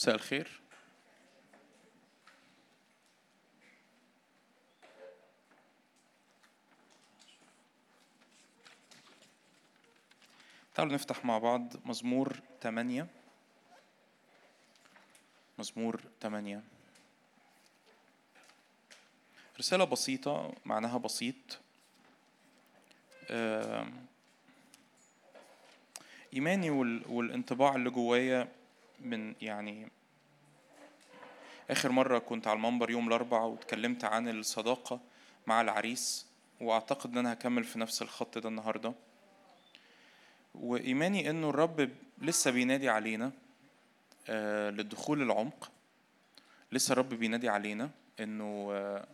مساء الخير. تعالوا نفتح مع بعض مزمور 8 مزمور 8 رسالة بسيطة معناها بسيط. إيماني وال- والانطباع اللي جوايا من يعني آخر مرة كنت على المنبر يوم الأربعاء واتكلمت عن الصداقة مع العريس وأعتقد إن أنا هكمل في نفس الخط ده النهاردة. وإيماني إنه الرب لسه بينادي علينا آه، للدخول العمق. لسه الرب بينادي علينا إنه آه،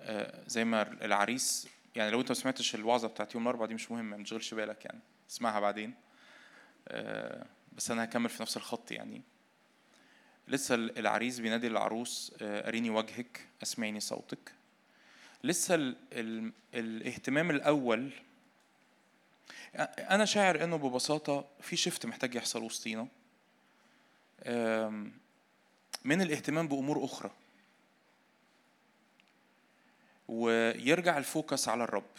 آه، زي ما العريس يعني لو أنت ما سمعتش الوعظة بتاعت يوم الأربعاء دي مش مهمه ما تشغلش بالك يعني اسمعها بعدين. آه، بس أنا هكمل في نفس الخط يعني. لسه العريس بينادي للعروس آه، أريني وجهك أسمعيني صوتك. لسه ال ال الاهتمام الأول أنا شاعر إنه ببساطة في شفت محتاج يحصل وسطينا. من الاهتمام بأمور أخرى. ويرجع الفوكس على الرب.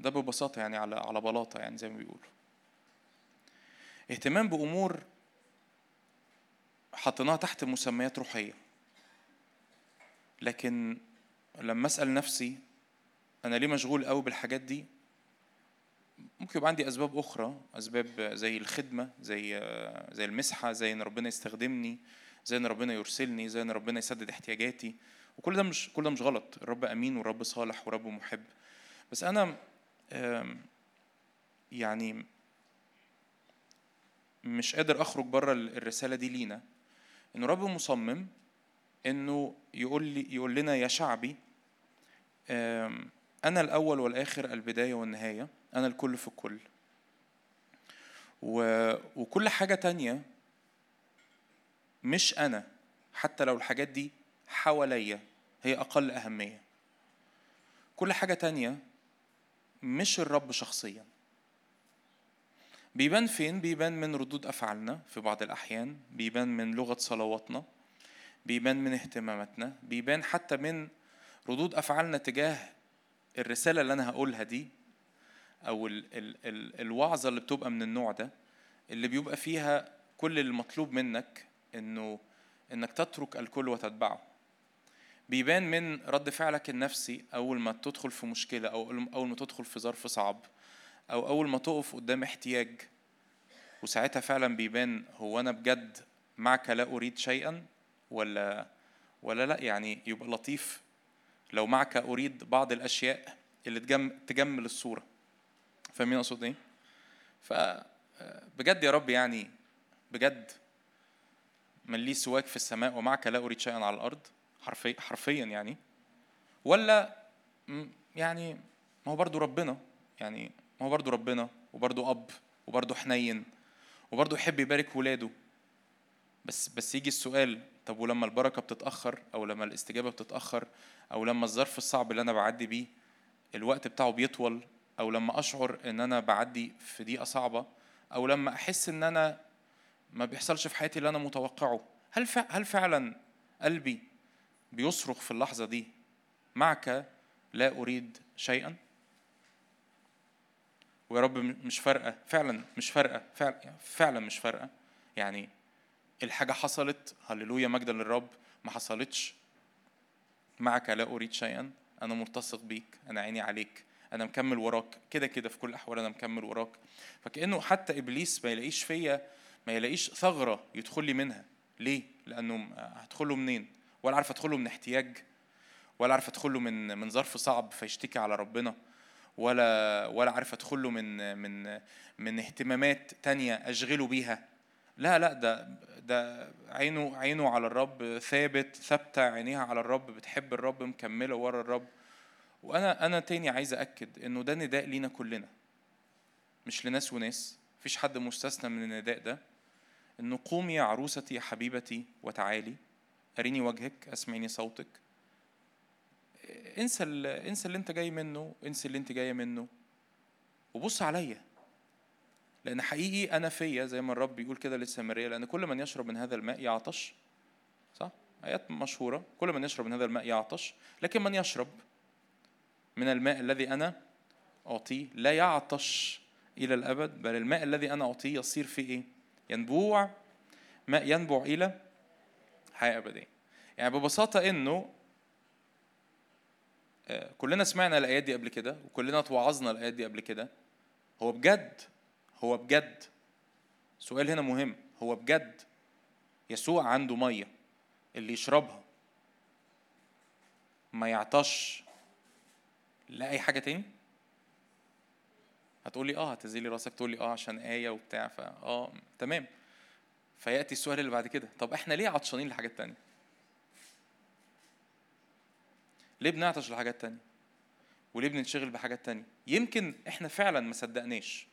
ده ببساطة يعني على على بلاطة يعني زي ما بيقولوا. اهتمام بأمور حطيناها تحت مسميات روحية. لكن لما أسأل نفسي أنا ليه مشغول قوي بالحاجات دي ممكن يبقى عندي أسباب أخرى أسباب زي الخدمة زي زي المسحة زي إن ربنا يستخدمني زي إن ربنا يرسلني زي إن ربنا يسدد احتياجاتي. وكل ده مش كل ده مش غلط. الرب أمين والرب صالح والرب محب. بس آم، يعني مش قادر أخرج بره الرسالة دي لينا إنه الرب مصمم إنه يقول لي يقول لنا يا شعبي أنا الأول والآخر البداية والنهاية أنا الكل في الكل. وكل حاجة تانية مش أنا حتى لو الحاجات دي حواليا هي أقل أهمية كل حاجة تانية مش الرب شخصيا بيبان فين؟ بيبان من ردود أفعالنا في بعض الأحيان بيبان من لغة صلواتنا بيبان من اهتماماتنا بيبان حتى من ردود أفعالنا تجاه الرسالة اللي أنا هقولها دي أو ال ال ال الوعظة اللي بتبقى من النوع ده اللي بيبقى فيها كل المطلوب منك إنه إنك تترك الكل وتتبعه بيبان من رد فعلك النفسي أول ما تدخل في مشكلة أو أول ما تدخل في ظرف صعب أو أول ما تقف قدام احتياج وساعتها فعلا بيبان هو أنا بجد معك لا أريد شيئا ولا ولا لأ يعني يبقى لطيف. لو معك أريد بعض الأشياء اللي تجم تجمل الصورة. فاهمين أقصد إيه؟ فبجد يا رب يعني بجد من لي سواك في السماء ومعك لا أريد شيئا على الأرض حرفيا حرفيا يعني. ولا يعني ما هو برضو ربنا يعني ما هو برضو ربنا وبرضو أب وبرضو حنين وبرضو يحب يبارك ولاده. بس بس يجي السؤال طب ولما البركة بتتأخر أو لما الاستجابة بتتأخر أو لما الظرف الصعب اللي أنا بعدي بيه الوقت بتاعه بيطول أو لما أشعر إن أنا بعدي في دقيقة صعبة أو لما أحس إن أنا ما بيحصلش في حياتي اللي أنا متوقعه هل هل فعلا قلبي بيصرخ في اللحظة دي معك لا أريد شيئا؟ ويا رب مش فارقة. فعلا مش فارقة. فعلا, فعلا مش فارقة. يعني الحاجة حصلت هللويا مجدا للرب. ما حصلتش. معك لا أريد شيئا. أنا ملتصق بيك. أنا عيني عليك. أنا مكمل وراك. كده كده في كل الأحوال أنا مكمل وراك. فكأنه حتى إبليس ما يلاقيش فيا ما يلاقيش ثغرة يدخل لي منها. ليه؟ لأنه هدخله منين؟ ولا عارف أدخله من احتياج ولا عارف أدخله من من ظرف صعب فيشتكي على ربنا. ولا ولا عارف أدخله من من من اهتمامات تانية أشغله بيها. لا لا ده ده عينه عينه على الرب ثابت ثابتة عينيها على الرب بتحب الرب مكملة ورا الرب. وأنا أنا تاني عايز أكد إنه ده نداء لينا كلنا مش لناس وناس. مفيش حد مستثنى من النداء ده. إنه قومي يا عروستي يا حبيبتي وتعالي أريني وجهك أسمعيني صوتك. انسى انسى اللي انت جاي منه انسى اللي انت جاية منه. وبص عليا. لأن حقيقي أنا فيا زي ما الرب بيقول كده للسامريه لأن كل من يشرب من هذا الماء يعطش. صح؟ آيات مشهورة. كل من يشرب من هذا الماء يعطش. لكن من يشرب من الماء الذي أنا أعطيه لا يعطش إلى الأبد بل الماء الذي أنا أعطيه يصير في إيه؟ ينبوع. ماء ينبع إلى حياة أبدية. يعني ببساطة إنه كلنا سمعنا الآيات دي قبل كده وكلنا توعظنا الآيات دي قبل كده. هو بجد؟ هو بجد؟ سؤال هنا مهم. هو بجد؟ يسوع عنده مية اللي يشربها ما يعطش لا اي حاجة تاني؟ هتقولي آه هتزيلي راسك تقولي آه عشان آية وبتاع فا آه تمام. فيأتي السؤال اللي بعد كده. طب إحنا ليه عطشانين لحاجات تانية؟ ليه بنعطش لحاجات تانية؟ وليه بننشغل بحاجات تانية؟ يمكن إحنا فعلا ما صدقناش.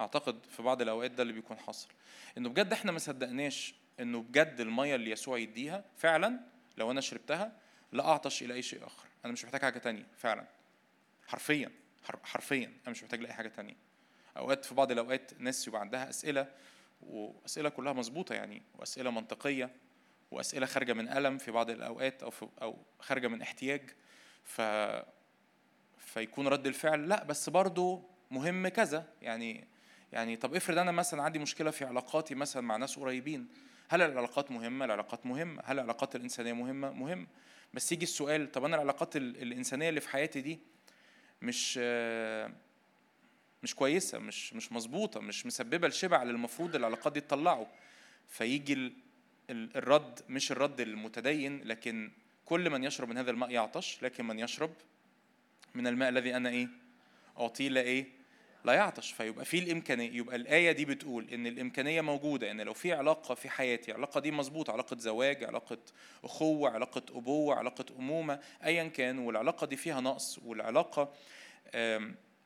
أعتقد في بعض الأوقات ده اللي بيكون حاصل. إنه بجد إحنا ما صدقناش إنه بجد المية اللي يسوع يديها فعلا لو أنا شربتها لا أعطش إلى أي شيء آخر. أنا مش محتاج حاجة تانية فعلا. حرفيا حرفيا أنا مش محتاج لأي حاجة تانية. أوقات في بعض الأوقات ناس يبقى عندها أسئلة وأسئلة كلها مظبوطة يعني وأسئلة منطقية وأسئلة خارجة من ألم في بعض الأوقات أو في أو خارجة من احتياج. ف فيكون رد الفعل لا بس برضه مهم كذا. يعني يعني طب افرض أنا مثلا عندي مشكلة في علاقاتي مثلا مع ناس قريبين هل العلاقات مهمة؟ العلاقات مهمة. هل العلاقات الإنسانية مهمة؟ مهم. بس يجي السؤال طب أنا العلاقات الإنسانية اللي في حياتي دي مش مش كويسة مش مش مظبوطة مش مسببة الشبع اللي المفروض العلاقات دي تطلعه. فيجي الرد مش الرد المتدين لكن كل من يشرب من هذا الماء يعطش لكن من يشرب من الماء الذي أنا إيه؟ أعطيه لا إيه؟ لا يعطش. فيبقى في الإمكانية يبقى الآية دي بتقول إن الإمكانية موجودة إن لو في علاقة في حياتي العلاقه دي مظبوطة علاقة زواج علاقة أخوة علاقة أبوة علاقة أمومة ايا كان والعلاقة دي فيها نقص والعلاقة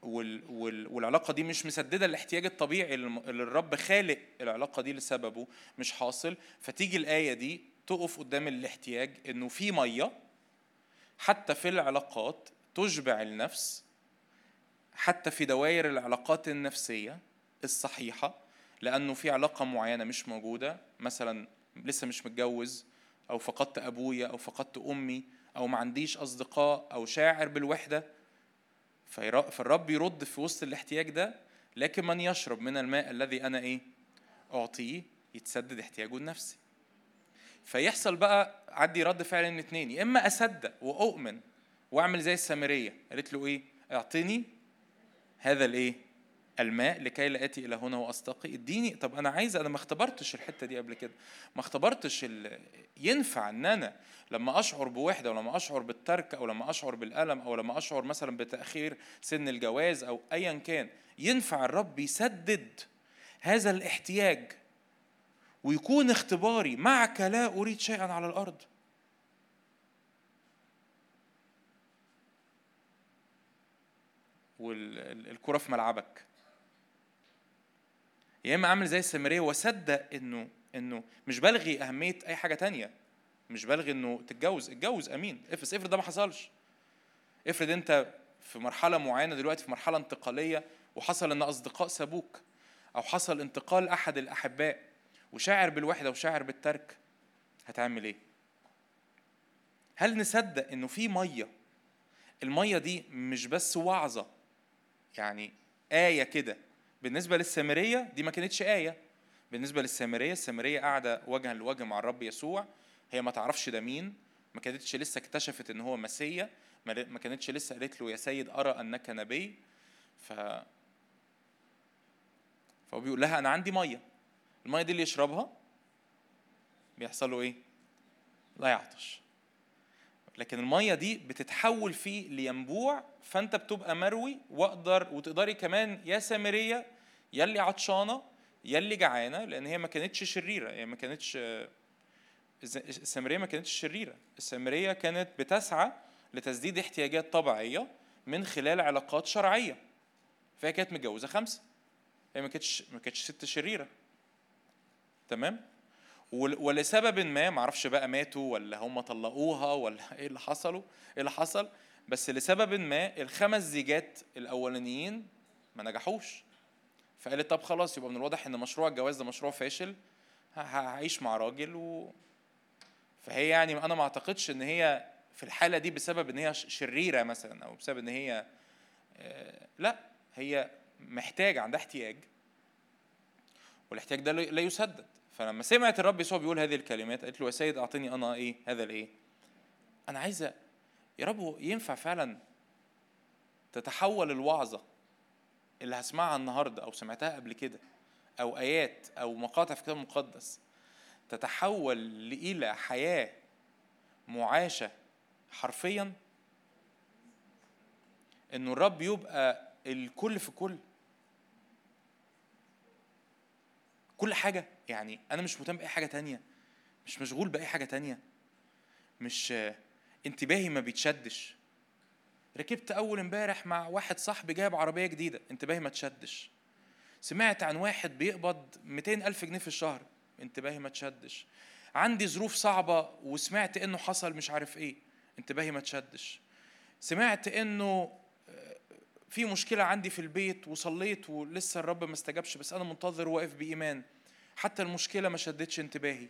والعلاقة دي مش مسددة الاحتياج الطبيعي اللي الرب خالق العلاقة دي لسببه مش حاصل. فتيجي الآية دي تقف قدام الاحتياج إنه في مية حتى في العلاقات تشبع النفس حتى في دوائر العلاقات النفسية الصحيحة لأنه في علاقة معينة مش موجودة مثلا لسه مش متجوز أو فقدت أبويا أو فقدت أمي أو ما عنديش أصدقاء أو شاعر بالوحدة. فالرب يرد في وسط الاحتياج ده لكن من يشرب من الماء الذي أنا إيه؟ أعطيه يتسدد احتياجه النفسي. فيحصل بقى عندي رد فعل من اتنين. يا إما أصدق وأؤمن وأعمل زي السامرية. قالت له إيه؟ أعطني هذا الإيه؟ الماء لكي لا اتي إلى هنا واستقي إديني. طب أنا عايز أنا ما اختبرتش الحتة دي قبل كده. ما اختبرتش ينفع إن أنا لما أشعر بوحدة ولما أشعر بالترك أو لما أشعر بالألم أو لما أشعر مثلا بتأخير سن الجواز أو ايا كان ينفع الرب يسدد هذا الاحتياج ويكون اختباري معك لا أريد شيئا على الأرض. والكرة في ملعبك. يا إما اعمل زي السامريه واصدق إنه إنه مش بلغي أهمية أي حاجة تانية. مش بلغي إنه تتجوز. اتجوز أمين. افرض افرض ده ما حصلش. افرض أنت في مرحلة معينة دلوقتي في مرحلة انتقالية وحصل إن أصدقاء سابوك أو حصل انتقال احد الأحباء. وشاعر بالوحدة وشاعر بالترك هتعمل إيه؟ هل نصدق إنه في مية؟ المية دي مش بس وعظة يعني آية كده. بالنسبة للسامرية دي ما كانتش آية. بالنسبة للسامرية السامرية قاعدة وجها لوجه مع الرب يسوع. هي ما تعرفش ده مين. ما كانتش لسه اكتشفت إن هو مسيا ما كانتش لسه قالت له يا سيد أرى أنك نبي. ف فهو بيقول لها أنا عندي مية. الميه دي اللي يشربها بيحصل له إيه؟ لا يعطش. لكن الميه دي بتتحول فيه لينبوع فأنت بتبقى مروي وأقدر وتقدري كمان يا سامرية يلي عطشانة يلي جعانة لأن هي ما كانتش شريرة. هي ما كانتش السامرية ما كانتش شريرة. السامرية كانت بتسعى لتسديد احتياجات طبيعية من خلال علاقات شرعية. فهي كانت متجوزة خمسة. هي ما كانتش ما كانتش ست شريرة. تمام؟ ولسبب ما معرفش بقى ماتوا ولا هم طلقوها ولا إيه اللي حصلوا إيه اللي حصل بس لسبب ما الخمس زيجات الأولانيين ما نجحوش. فقالت طب خلاص يبقى من الواضح إن مشروع الجواز ده مشروع فاشل هعيش مع راجل و فهي يعني أنا ما أعتقدش إن هي في الحالة دي بسبب إن هي شريرة مثلا أو بسبب إن هي آه، لأ هي محتاجة عندها احتياج والاحتياج ده لا يسدد. فلما سمعت الرب يسوع بيقول هذه الكلمات قالت له يا سيد أعطني أنا إيه؟ هذا الإيه؟ أنا عايزة يا رب ينفع فعلا تتحول الوعظة اللي هسمعها النهارده أو سمعتها قبل كده أو آيات أو مقاطع في الكتاب المقدس تتحول إلى حياة معاشة حرفيا؟ إنه الرب يبقى الكل في كل. كل حاجة. يعني أنا مش مهتم بأي حاجة تانية مش مشغول بأي حاجة تانية مش انتباهي ما بيتشدش. ركبت أول امبارح مع واحد صاحبي جايب عربية جديدة انتباهي ما تشدش. سمعت عن واحد بيقبض 200 ألف جنيه في الشهر انتباهي ما تشدش. عندي ظروف صعبة وسمعت إنه حصل مش عارف إيه انتباهي ما تشدش. سمعت إنه في مشكلة عندي في البيت وصليت ولسه الرب ما استجابش بس أنا منتظر واقف بإيمان. حتى المشكلة ما شدتش انتباهي.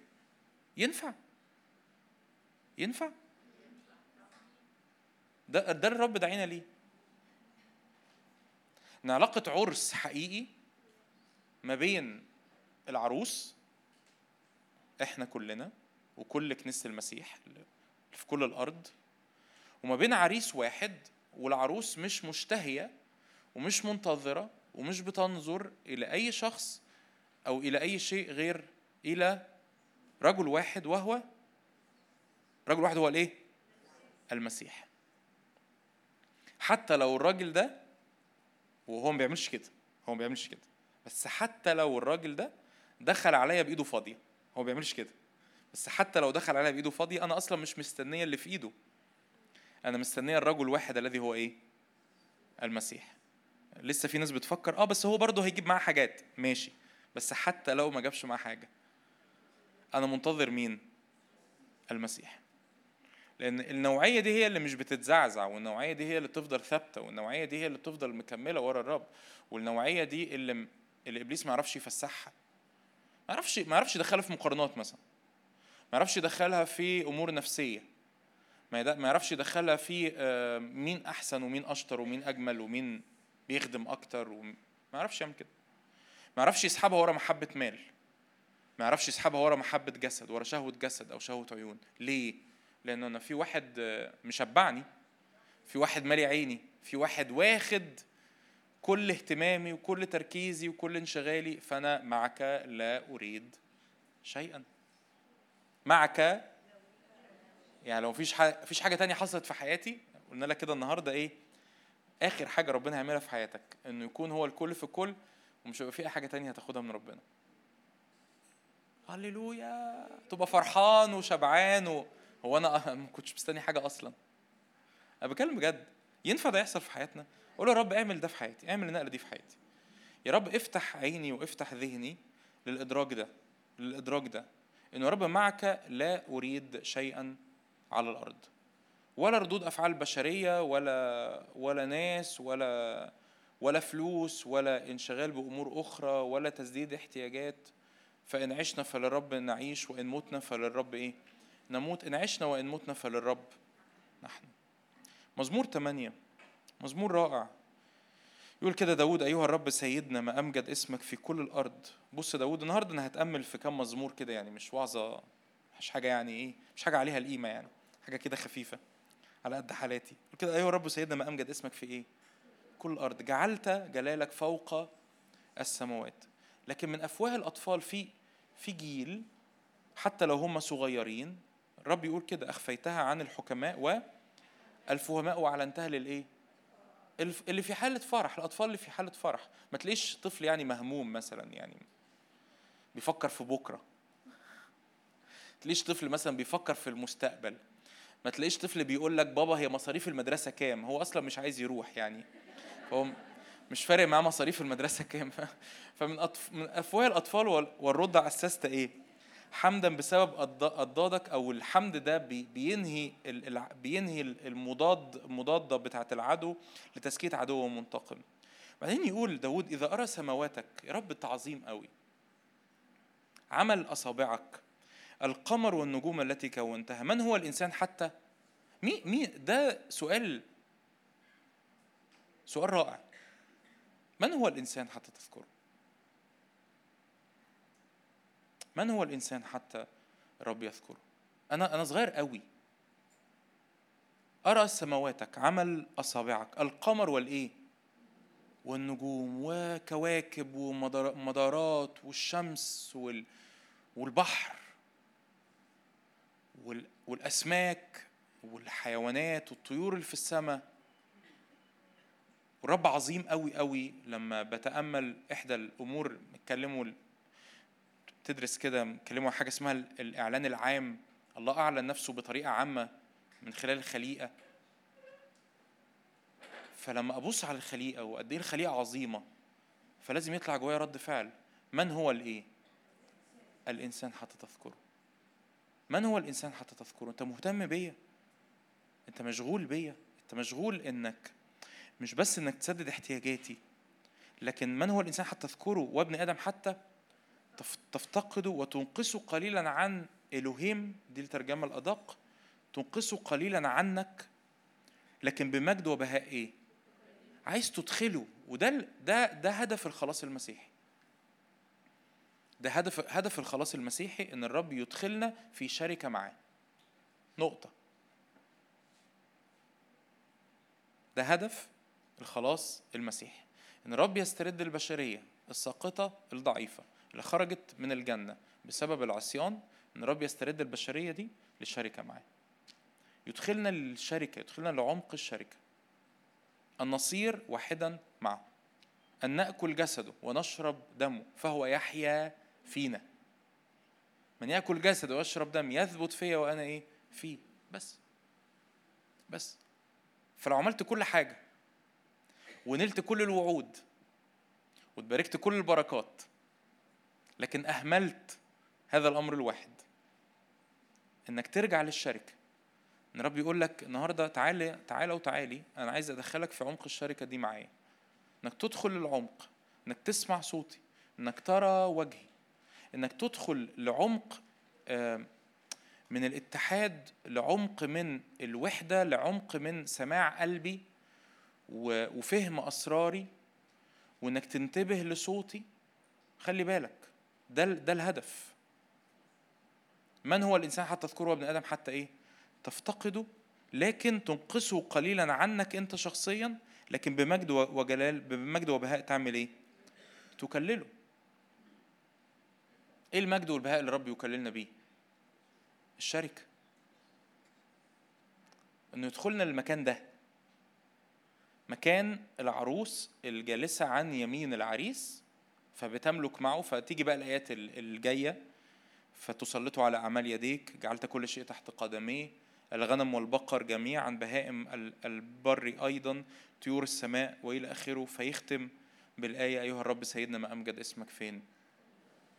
ينفع؟ ينفع؟ ده ده الرب دعينا ليه. إن علاقة عرس حقيقي ما بين العروس إحنا كلنا وكل كنيسة المسيح في كل الأرض وما بين عريس واحد والعروس مش مشتهية ومش منتظرة ومش بتنظر إلى أي شخص أو إلى أي شيء غير إلى رجل واحد وهو رجل واحد هو الإيه؟ المسيح. حتى لو الراجل ده وهو ما بيعملش كده هو ما بيعملش كده. بس حتى لو الراجل ده دخل عليا بإيده فاضية هو ما بيعملش كده. بس حتى لو دخل عليا بإيده فاضية أنا أصلا مش مستنية اللي في إيده. أنا مستنية الرجل الواحد الذي هو إيه؟ المسيح. لسه في ناس بتفكر آه بس هو برضه هيجيب معاه حاجات. ماشي. بس حتى لو ما جابش معاه حاجة أنا منتظر مين؟ المسيح. لأن النوعية دي هي اللي مش بتتزعزع والنوعية دي هي اللي تفضل ثابتة والنوعية دي هي اللي تفضل مكملة ورا الرب والنوعية دي اللي اللي إبليس ما يعرفش يفسحها. ما يعرفش ما يعرفش يدخلها في مقارنات مثلا. ما يعرفش يدخلها في أمور نفسية. ما يعرفش يدخلها في آه، مين أحسن ومين أشطر ومين أجمل ومين بيخدم أكتر وما يعرفش يعمل كده. ما يعرفش يسحبها ورا محبة مال. ما يعرفش يسحبها ورا محبة جسد ورا شهوة جسد أو شهوة عيون. ليه؟ لأن أنا في واحد مشبعني في واحد مالي عيني في واحد واخد كل اهتمامي وكل تركيزي وكل انشغالي فأنا معك لا أريد شيئا. معك يعني لو مفيش حاجة مفيش حاجة تانية حصلت في حياتي قلنا لك كده النهارده إيه؟ آخر حاجة ربنا هيعملها في حياتك إنه يكون هو الكل في الكل ومش هيبقى في أي حاجة تانية هتاخدها من ربنا. هللويا. تبقى فرحان وشبعان و... هو أنا ما كنتش مستني حاجة أصلا. أنا بتكلم بجد. ينفع ده يحصل في حياتنا؟ قول يا رب اعمل ده في حياتي اعمل النقلة دي في حياتي. يا رب افتح عيني وافتح ذهني للإدراك ده للإدراك ده. انه يا رب معك لا أريد شيئا على الأرض. ولا ردود أفعال بشرية ولا ولا ناس ولا ولا فلوس ولا انشغال بأمور أخرى ولا تسديد احتياجات فإن عشنا فللرب نعيش وإن متنا فللرب إيه؟ نموت. إن عشنا وإن متنا فللرب نحن. مزمور ثمانية مزمور رائع. يقول كده داود أيها الرب سيدنا ما أمجد اسمك في كل الأرض. بص داود النهاردة أنا هتأمل في كم مزمور كده يعني مش وعظة مش حاجة يعني إيه مش حاجة عليها القيمة يعني حاجة كده خفيفة على قد حالاتي. كده أيها الرب سيدنا ما أمجد اسمك في إيه؟ كل الأرض جعلت جلالك فوق السماوات. لكن من أفواه الأطفال في في جيل حتى لو هم صغيرين الرب يقول كده أخفيتها عن الحكماء والفهماء وأعلنتها للإيه؟ اللي في حالة فرح الأطفال اللي في حالة فرح. ما تلاقيش طفل يعني مهموم مثلا يعني. بيفكر في بكرة. تلاقيش طفل مثلا بيفكر في المستقبل. ما تلاقيش طفل بيقول لك بابا هي مصاريف المدرسة كام؟ هو أصلا مش عايز يروح يعني. هو مش فارق معاه مصاريف المدرسة كام. فمن أطف... من أفواه الأطفال والرضع أسست إيه؟ حمدا بسبب أضدادك أو الحمد ده بينهي بينهي المضاد المضادة بتاعة العدو لتسكيت عدو منتقم. بعدين يقول داود إذا أرى سماواتك يا رب تعظيم قوي. عمل أصابعك. القمر والنجوم التي كونتها. من هو الإنسان حتى؟ مين مين ده سؤال سؤال رائع. من هو الإنسان حتى تذكره؟ من هو الإنسان حتى الرب يذكره؟ أنا أنا صغير قوي. أرى سماواتك عمل أصابعك القمر والإيه؟ والنجوم وكواكب ومدارات والشمس والبحر والأسماك والحيوانات والطيور اللي في السماء. والرب عظيم قوي قوي لما بتأمل إحدى الأمور اتكلموا تدرس كده اتكلموا حاجة اسمها الإعلان العام. الله أعلن نفسه بطريقة عامة من خلال الخليقة. فلما أبص على الخليقة وقد إيه الخليقة عظيمة فلازم يطلع جوايا رد فعل. من هو الإيه؟ الإنسان حتى تذكره. من هو الإنسان حتى تذكره؟ أنت مهتم بيا؟ أنت مشغول بيا؟ أنت مشغول إنك مش بس إنك تسدد احتياجاتي لكن من هو الإنسان حتى تذكره وابن آدم حتى تفتقده وتنقصه قليلا عن إلهيم؟ دي الترجمة الأدق. تنقصه قليلا عنك لكن بمجد وبهاء إيه؟ عايز تدخله. وده ده ده هدف الخلاص المسيحي. ده هدف هدف الخلاص المسيحي إن الرب يدخلنا في شركة معاه. نقطة. ده هدف الخلاص المسيحي إن الرب يسترد البشرية الساقطة الضعيفة اللي خرجت من الجنة بسبب العصيان إن الرب يسترد البشرية دي للشركة معاه. يدخلنا للشركة يدخلنا لعمق الشركة. أن نصير واحدا معه. أن نأكل جسده ونشرب دمه فهو يحيا فينا. من يأكل جسده ويشرب دم يثبت فيا وأنا إيه؟ فيه. بس. بس. فلو عملت كل حاجة ونلت كل الوعود وتباركت كل البركات لكن أهملت هذا الأمر الواحد إنك ترجع للشركة. إن رب يقول لك النهارده تعالى تعالى وتعالي أنا عايز أدخلك في عمق الشركة دي معايا. إنك تدخل للعمق إنك تسمع صوتي إنك ترى وجهي إنك تدخل لعمق من الاتحاد لعمق من الوحدة لعمق من سماع قلبي وفهم أسراري وإنك تنتبه لصوتي خلي بالك ده ده الهدف من هو الإنسان حتى تذكره ابن آدم حتى إيه تفتقده لكن تنقصه قليلا عنك أنت شخصيا لكن بمجد وجلال بمجد وبهاء تعمل إيه؟ تكلله. إيه المجد والبهاء اللي رب يكللنا بيه؟ الشركة. إنه يدخلنا المكان ده. مكان العروس الجالسة عن يمين العريس فبتملك معه فتيجي بقى الآيات الجاية فتسلطه على أعمال يديك جعلت كل شيء تحت قدميه الغنم والبقر جميعا بهائم البر أيضا طيور السماء وإلى آخره فيختم بالآية أيها الرب سيدنا ما أمجد اسمك فين؟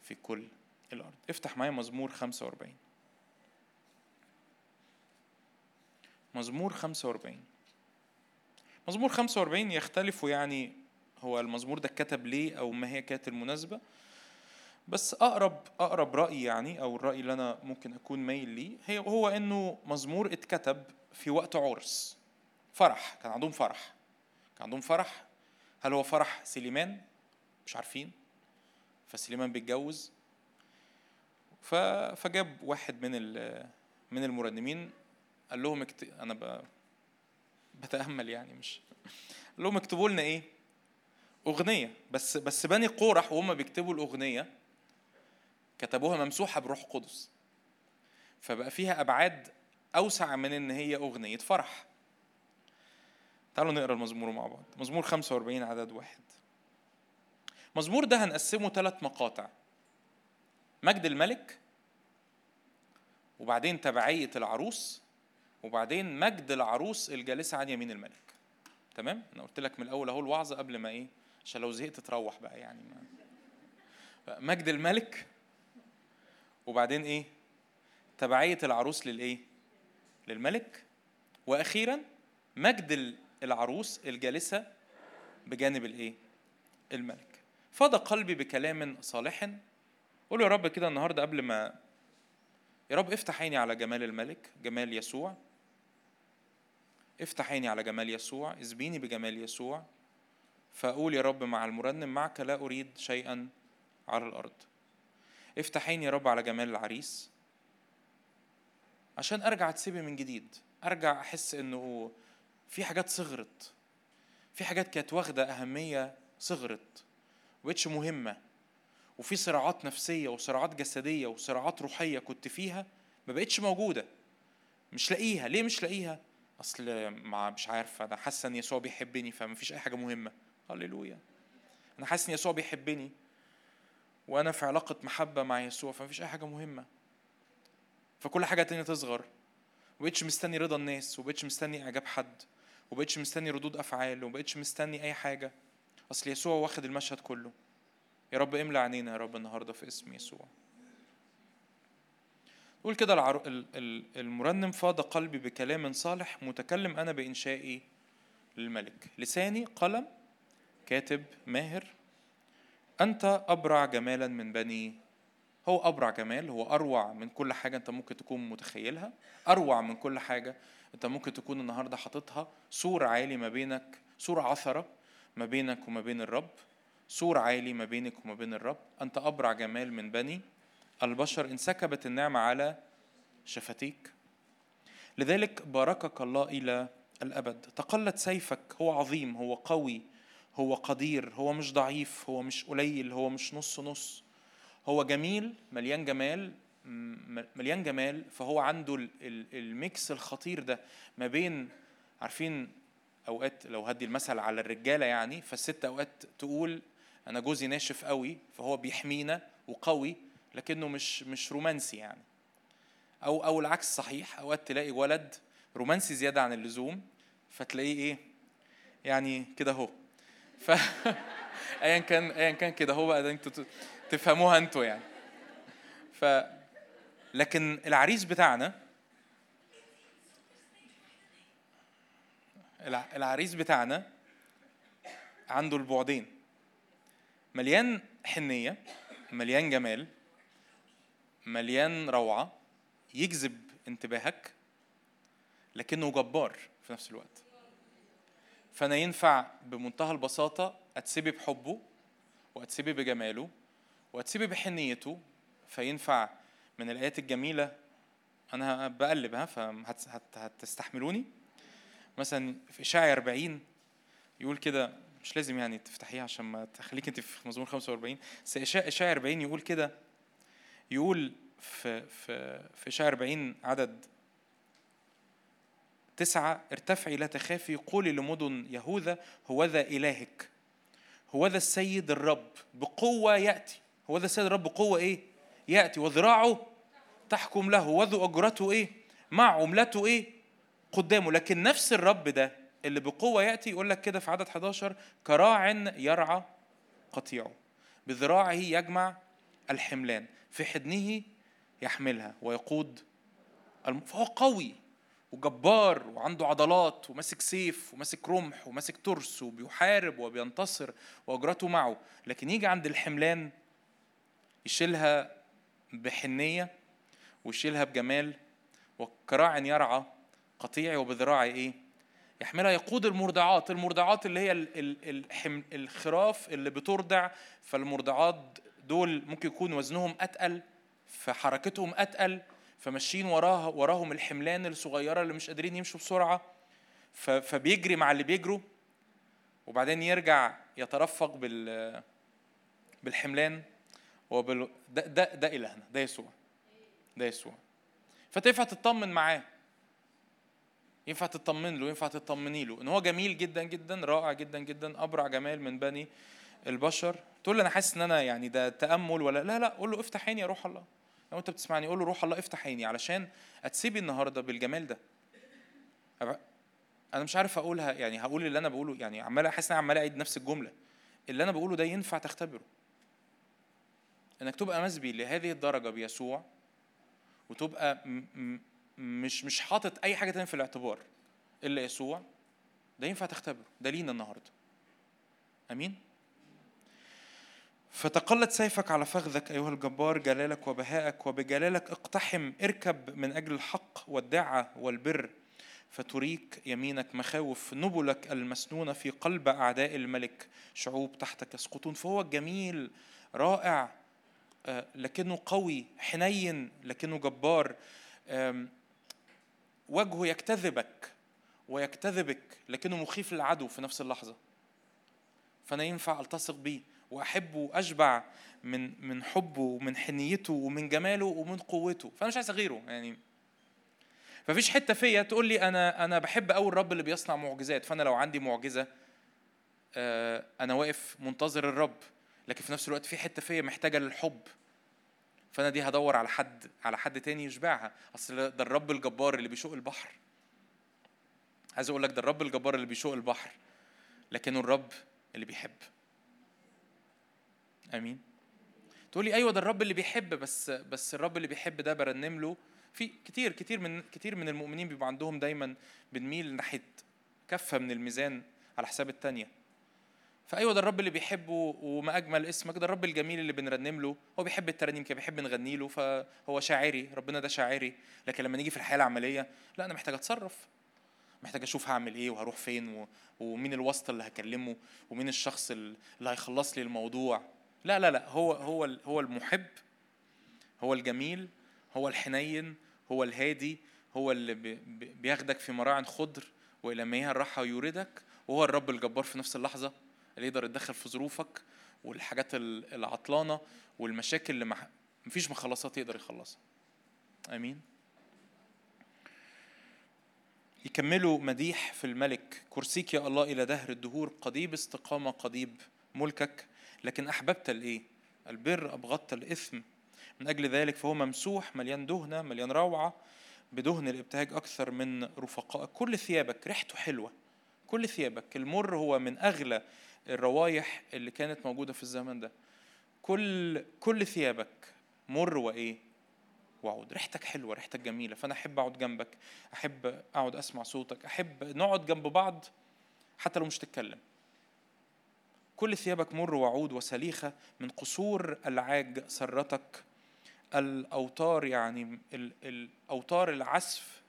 في كل الأرض. افتح معايا مزمور 45 مزمور 45 مزمور 45 يختلف يعني هو المزمور ده اتكتب ليه أو ما هي كانت المناسبة. بس أقرب أقرب رأي يعني أو الرأي اللي أنا ممكن أكون مايل ليه هي هو إنه مزمور اتكتب في وقت عرس. فرح كان عندهم فرح. كان عندهم فرح. هل هو فرح سليمان؟ مش عارفين. فسليمان بيتجوز. فجاب واحد من من المرنمين قال لهم. أنا. بتأمل يعني مش قال لهم اكتبوا لنا إيه؟ أغنية. بس بس بني قورح وهم بيكتبوا الأغنية كتبوها ممسوحة بروح قدس. فبقى فيها أبعاد أوسع من إن هي أغنية فرح. تعالوا نقرأ المزمور مع بعض. مزمور 45 عدد واحد. مزمور ده هنقسمه ثلاث مقاطع. مجد الملك وبعدين تبعية العروس وبعدين مجد العروس الجالسة عن يمين الملك. تمام؟ أنا قلت لك من الأول أهو الوعظه قبل ما إيه؟ عشان لو زهقت تروح بقى يعني ما. مجد الملك وبعدين إيه؟ تبعية العروس للإيه؟ للملك. وأخيرا مجد العروس الجالسة بجانب الإيه؟ الملك. فاض قلبي بكلام صالح. قول يا رب كده النهارده قبل ما يا رب افتح عيني على جمال الملك جمال يسوع. افتح عيني على جمال يسوع اسبيني بجمال يسوع فأقول يا رب مع المرنم معك لا أريد شيئا على الأرض. افتح عيني يا رب على جمال العريس. عشان أرجع أتسبي من جديد أرجع أحس إنه في حاجات صغرت في حاجات كانت واخدة أهمية صغرت وبقتش مهمة. وفي صراعات نفسية وصراعات جسدية وصراعات روحية كنت فيها ما بقتش موجودة. مش لاقيها. ليه مش لاقيها؟ أصل مع مش عارف أنا حاسه إن يسوع بيحبني فما فيش أي حاجة مهمة. هللويا. أنا حاسس إن يسوع بيحبني وأنا في علاقة محبة مع يسوع فما فيش أي حاجة مهمة. فكل حاجة تانية تصغر. وبقتش مستني رضا الناس وبقتش مستني إعجاب حد وبقتش مستني ردود أفعال وبقتش مستني أي حاجة. أصل يسوع واخد المشهد كله. يا رب املى عينينا يا رب النهارده في اسم يسوع. قول كده. المرنم فاض قلبي بكلام صالح متكلم أنا بإنشائي للملك. لساني قلم كاتب ماهر. أنت أبرع جمالا من بني. هو أبرع جمال هو أروع من كل حاجة أنت ممكن تكون متخيلها. أروع من كل حاجة أنت ممكن تكون النهاردة حاططها. سور عالي ما بينك سور عثرة ما بينك وما بين الرب. سور عالي ما بينك وما بين الرب. أنت أبرع جمال من بني. البشر انسكبت النعمة على شفتيك. لذلك باركك الله إلى الأبد. تقلد سيفك هو عظيم هو قوي هو قدير هو مش ضعيف هو مش قليل هو مش نص نص. هو جميل مليان جمال مليان جمال. فهو عنده ال mix الخطير ده ما بين عارفين أوقات لو هدي المثل على الرجالة يعني فالست أوقات تقول أنا جوزي ناشف قوي فهو بيحمينا وقوي. لكنه مش مش رومانسي يعني. أو أو العكس صحيح أوقات تلاقي ولد رومانسي زيادة عن اللزوم فتلاقيه إيه؟ يعني كده اهو ف ايا كان ايا كان كده هو بقى أنتوا تفهموها أنتوا يعني. ف لكن العريس بتاعنا العريس بتاعنا عنده البعدين. مليان حنية مليان جمال مليان روعة يجذب انتباهك لكنه جبار في نفس الوقت. فأنا ينفع بمنتهى البساطة أتسبي بحبه وأتسبي بجماله وأتسبي بحنيته. فينفع من الآيات الجميلة أنا بقلب ها فهتستحملوني مثلا في إشاعة 40 يقول كده مش لازم يعني تفتحيها عشان ما تخليك أنت في مزمور 45 بس إشاعة 40 يقول كده يقول في في في شهر 40 عدد تسعة ارتفعي لا تخافي قولي لمدن يهوذا هوذا إلهك هوذا السيد الرب بقوة يأتي هوذا السيد الرب بقوة إيه؟ يأتي وذراعه تحكم له وذو أجرته إيه؟ مع عملته إيه؟ قدامه لكن نفس الرب ده اللي بقوة يأتي يقول لك كده في عدد 11 كراع يرعى قطيعه بذراعه يجمع الحملان في حضنه يحملها ويقود فهو قوي وجبار وعنده عضلات وماسك سيف وماسك رمح وماسك ترس وبيحارب وبينتصر واجرته معه لكن يجي عند الحملان يشيلها بحنية ويشيلها بجمال وكراع يرعى قطيعي وبذراعي إيه؟ يحملها يقود المرضعات المرضعات اللي هي الخراف اللي بترضع فالمرضعات دول ممكن يكون وزنهم أتقل فحركتهم أتقل فماشيين وراها وراهم الحملان الصغيرة اللي مش قادرين يمشوا بسرعة فبيجري مع اللي بيجروا وبعدين يرجع يترفق بال بالحملان وبال ده ده ده إلهنا ده يسوع ده يسوع. فتنفع تطمن معاه. ينفع تطمن له ينفع تطمني له إن هو جميل جدا جدا رائع جدا جدا أبرع جمال من بني البشر تقول لي أنا حاسس إن أنا يعني ده تأمل ولا لا لا قول له افتح عيني يا روح الله. لو أنت بتسمعني قول له روح الله افتح عيني علشان أتسيبي النهارده بالجمال ده. أنا مش عارف أقولها يعني هقول اللي أنا بقوله يعني عمال أحس إن عمال أعيد نفس الجملة. اللي أنا بقوله ده ينفع تختبره. إنك تبقى مسبي لهذه الدرجة بيسوع وتبقى مش مش حاطط أي حاجة تانية في الاعتبار إلا يسوع ده ينفع تختبره. ده لينا النهارده. أمين؟ فتقلت سيفك على فخذك أيها الجبار جلالك وبهائك وبجلالك اقتحم اركب من أجل الحق والدعة والبر فتريك يمينك مخاوف نبلك المسنونة في قلب أعداء الملك. شعوب تحتك يسقطون فهو جميل رائع آه، لكنه قوي حنين لكنه جبار. وجهه يكتذبك ويكتذبك لكنه مخيف للعدو في نفس اللحظة. فأنا ينفع ألتصق بيه. وأحبه وأشبع من من حبه ومن حنيته ومن جماله ومن قوته. فأنا مش عايز أغيره يعني ففيش حتة فيا تقول لي أنا أنا بحب قوي الرب اللي بيصنع معجزات فأنا لو عندي معجزة آه، أنا واقف منتظر الرب لكن في نفس الوقت في حتة فيا محتاجة للحب. فأنا دي هدور على حد على حد تاني يشبعها. أصل ده الرب الجبار اللي بيشق البحر. عايز أقول لك ده الرب الجبار اللي بيشق البحر لكنه الرب اللي بيحب. آمين. تقول لي أيوه ده الرب اللي بيحب بس بس الرب اللي بيحب ده برنم له. في كتير كتير من كتير من المؤمنين بيبقى عندهم دايما بنميل ناحية كفة من الميزان على حساب الثانية فأيوة ده الرب اللي بيحبه وما أجمل اسمك ده الرب الجميل اللي بنرنم له. هو بيحب الترانيم كده بيحب نغني له فهو شاعري ربنا ده شاعري. لكن لما نيجي في الحياة العملية لا أنا محتاج أتصرف. محتاج أشوف هعمل إيه وهروح فين ومين الواسطه اللي هكلمه ومين الشخص اللي هيخلص لي الموضوع. لا لا لا هو هو هو المحب هو الجميل هو الحنين هو الهادي هو اللي بياخدك في مراع خضر وإلى مياه الراحة يوردك وهو الرب الجبار في نفس اللحظة اللي يقدر يتدخل في ظروفك والحاجات العطلانة والمشاكل اللي مفيش مخلصات يقدر يخلصها. آمين. يكملوا مديح في الملك. كرسيك يا الله إلى دهر الدهور قضيب استقامه قضيب ملكك لكن أحببت الايه البر أبغضت الإثم. من أجل ذلك فهو ممسوح مليان دهنة مليان روعة بدهن الإبتهاج أكثر من رفقائك كل ثيابك ريحته حلوة. كل ثيابك المر هو من أغلى الروايح اللي كانت موجودة في الزمن ده. كل كل ثيابك مر وإيه؟ وعود. ريحتك حلوة ريحتك جميلة. فأنا أحب أقعد جنبك أحب أقعد أسمع صوتك أحب نقعد جنب بعض حتى لو مش تتكلم. كل ثيابك مر وعود وسليخة من قصور العاج سرتك. الأوتار يعني الأوتار العزف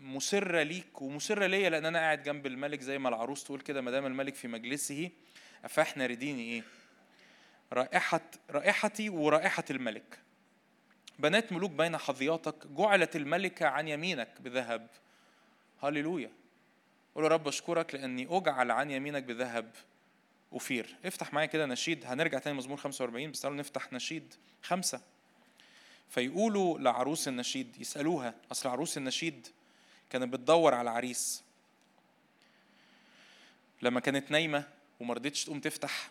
مسرة ليك ومسرة ليا لأن أنا قاعد جنب الملك زي ما العروس تقول كده ما دام الملك في مجلسه فاحنا رديني إيه؟ رائحة رائحتي ورائحة الملك. بنات ملوك بين حظياتك جعلت الملكة عن يمينك بذهب. هللويا. قول يا رب أشكرك لأني أجعل عن يمينك بذهب. أفير. افتح معايا كده نشيد. هنرجع تاني مزمور 45 بس تعالوا نفتح نشيد خمسة. فيقولوا لعروس النشيد يسألوها أصل عروس النشيد كانت بتدور على عريس. لما كانت نايمة وما رضتش تقوم تفتح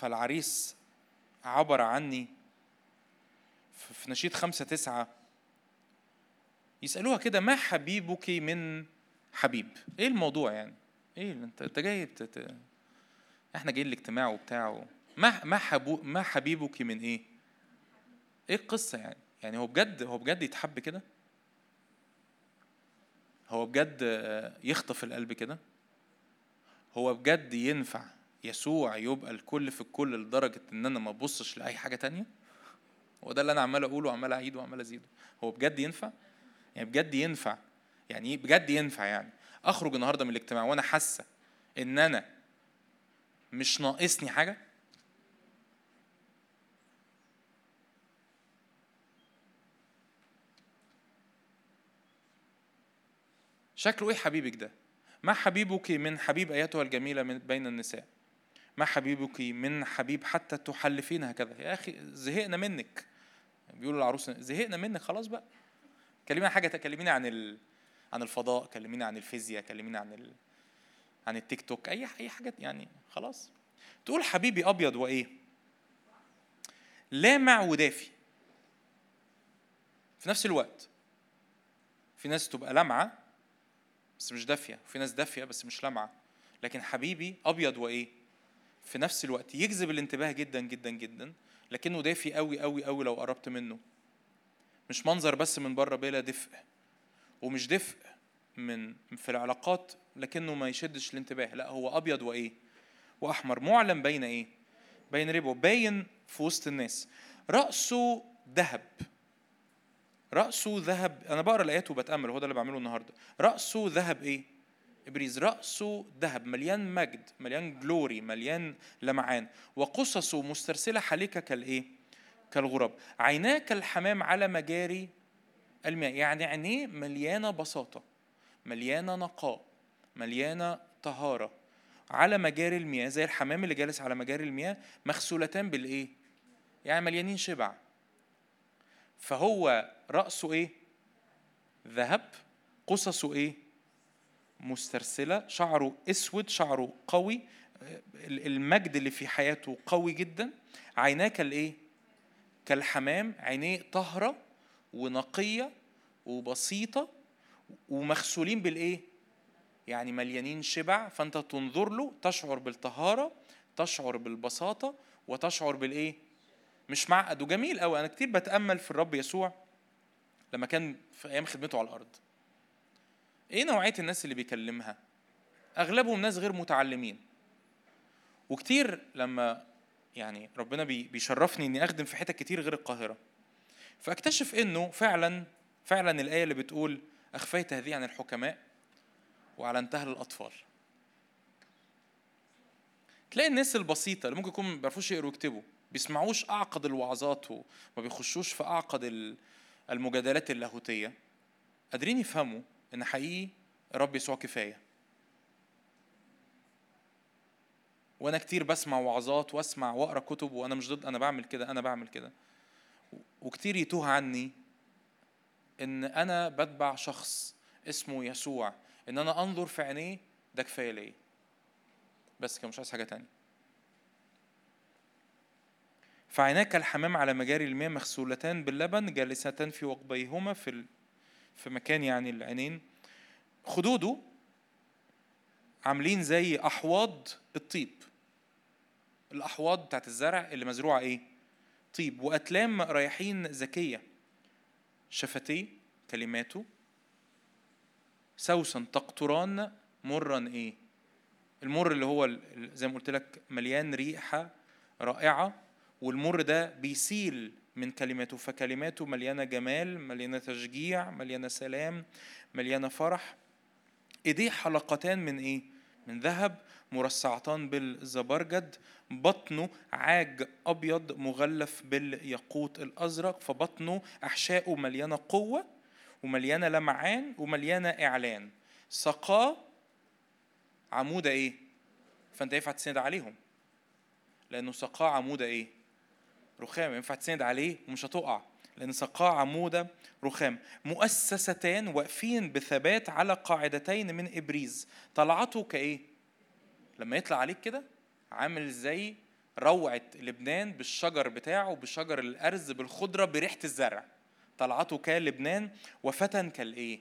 فالعريس عبر عني في نشيد خمسة تسعة. يسألوها كده ما حبيبك من حبيب؟ إيه الموضوع يعني؟ إيه أنت أنت جاي تت... إحنا جايين الاجتماع وبتاع ما ما حبو ما حبيبك من إيه؟ إيه القصة يعني؟ يعني هو بجد هو بجد يتحب كده؟ هو بجد يخطف القلب كده؟ هو بجد ينفع يسوع يبقى الكل في الكل لدرجة إن أنا ما أبصش لأي حاجة تانية؟ هو ده اللي أنا عمال أقوله وعمال أعيده وعمال أزيده. هو بجد ينفع؟ يعني بجد ينفع يعني إيه بجد ينفع يعني؟ أخرج النهاردة من الاجتماع وأنا حاسة إن أنا مش ناقصني حاجة؟ شكله إيه حبيبك ده؟ ما حبيبك من حبيب أيتها الجميلة من بين النساء. ما حبيبك من حبيب حتى تحلفين هكذا. يا أخي زهقنا منك. بيقولوا العروس زهقنا منك خلاص بقى. كلمينا حاجة كلمينا عن ال... عن الفضاء كلمينا عن الفيزياء كلمينا عن ال... عن التيك توك أي أي حاجة يعني خلاص. تقول حبيبي أبيض وإيه؟ لامع ودافي. في نفس الوقت في ناس تبقى لامعة بس مش دافية في ناس دافية بس مش لامعة. لكن حبيبي أبيض وإيه؟ في نفس الوقت يجذب الانتباه جدا جدا جدا. لكنه دافي قوي قوي قوي لو قربت منه. مش منظر بس من بره بلا دفء. ومش دفء من في العلاقات لكنه ما يشدش الانتباه. لا هو أبيض وإيه؟ وأحمر. معلم بين إيه؟ بين ربو باين في وسط الناس. رأسه ذهب. رأسه ذهب. أنا بقرأ الآيات وبتأمل. هو ده اللي بعمله النهارده. رأسه ذهب إيه؟ إبريز. رأسه ذهب. مليان مجد مليان جلوري مليان لمعان. وقصصه مسترسلة حالكه كالإيه؟ كالغراب. عيناه كالحمام على مجاري الماء. يعني عينيه مليانة بساطة مليانة نقاء مليانة طهارة على مجاري المياه زي الحمام اللي جالس على مجاري المياه مغسولتان بالإيه؟ يعني مليانين شبع. فهو رأسه إيه؟ ذهب قصصه إيه؟ مسترسلة شعره أسود شعره قوي. المجد اللي في حياته قوي جدا. عيناه كالإيه؟ كالحمام عينيه طهرة ونقية وبسيطة ومغسولين بالإيه؟ يعني مليانين شبع فأنت تنظر له تشعر بالطهارة تشعر بالبساطة وتشعر بالإيه؟ مش معقد. وجميل قوي أنا كتير بتأمل في الرب يسوع لما كان في أيام خدمته على الأرض. إيه نوعية الناس اللي بيكلمها؟ أغلبهم ناس غير متعلمين. وكتير لما يعني ربنا بيشرفني إني أخدم في حتت كتير غير القاهرة. فاكتشف إنه فعلا فعلا الآية اللي بتقول أخفيت هذه عن الحكماء واعلنتها للأطفال. تلاقي الناس البسيطة اللي ممكن يكون ما بيعرفوش يقروا ويكتبوا بيسمعوش أعقد الوعظات وما بيخشوش في أعقد المجادلات اللاهوتية. قادرين يفهموا إن حقيقي الرب يسوع كفاية. وأنا كتير بسمع وعظات وأسمع وأقرأ كتب وأنا مش ضد أنا بعمل كده أنا بعمل كده. وكتير يتوه عني إن أنا بتبع شخص اسمه يسوع. إن أنا أنظر في عينيه ده كفاية ليا. بس كده مش عايز حاجة تانية. فعيناك الحمام على مجاري الماء مغسولتان باللبن جالستان في وقبيهما في في مكان يعني العينين. خدوده عاملين زي أحواض الطيب. الأحواض بتاعت الزرع اللي مزروعة إيه؟ طيب وأتلام رياحين ذكيه شفتيه كلماته؟ سوسن تقطران مرا إيه؟ المر اللي هو زي ما قلت لك مليان ريحة رائعة والمر ده بيسيل من كلماته فكلماته مليانة جمال مليانة تشجيع مليانة سلام مليانة فرح. إيديه حلقتان من إيه؟ من ذهب مرصعتان بالزبرجد بطنه عاج أبيض مغلف بالياقوت الأزرق فبطنه احشائه مليانة قوة ومليانة لمعان ومليانة إعلان. سقاه عمودة إيه؟ فأنت ينفع تسند عليهم. لأنه سقاه عمودة إيه؟ رخام ينفع تسند عليه ومش هتقع. لأن سقاه عمودة رخام مؤسستان واقفين بثبات على قاعدتين من إبريز طلعته كإيه؟ لما يطلع عليك كده عامل زي روعة لبنان بالشجر بتاعه بشجر الأرز بالخضرة بريحة الزرع طلعته كلبنان وفتن كالإيه؟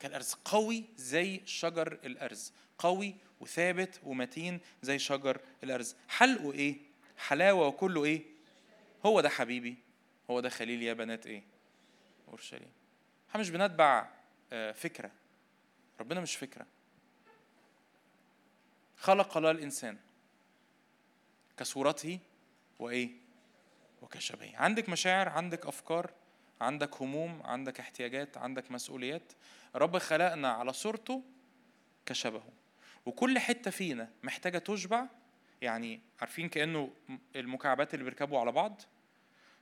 كالأرز قوي زي شجر الأرز قوي وثابت ومتين زي شجر الأرز حلقه إيه؟ حلاوة وكله إيه؟ هو ده حبيبي هو ده خليل يا بنات إيه؟ أورشليم. إحنا مش بنتبع آه، فكرة. ربنا مش فكرة. خلق الله الإنسان كصورته وإيه؟ وكشبهه. عندك مشاعر عندك أفكار عندك هموم عندك احتياجات عندك مسؤوليات. رب خلقنا على صورته كشبهه. وكل حتة فينا محتاجة تشبع يعني عارفين كأنه المكعبات اللي بيركبوا على بعض؟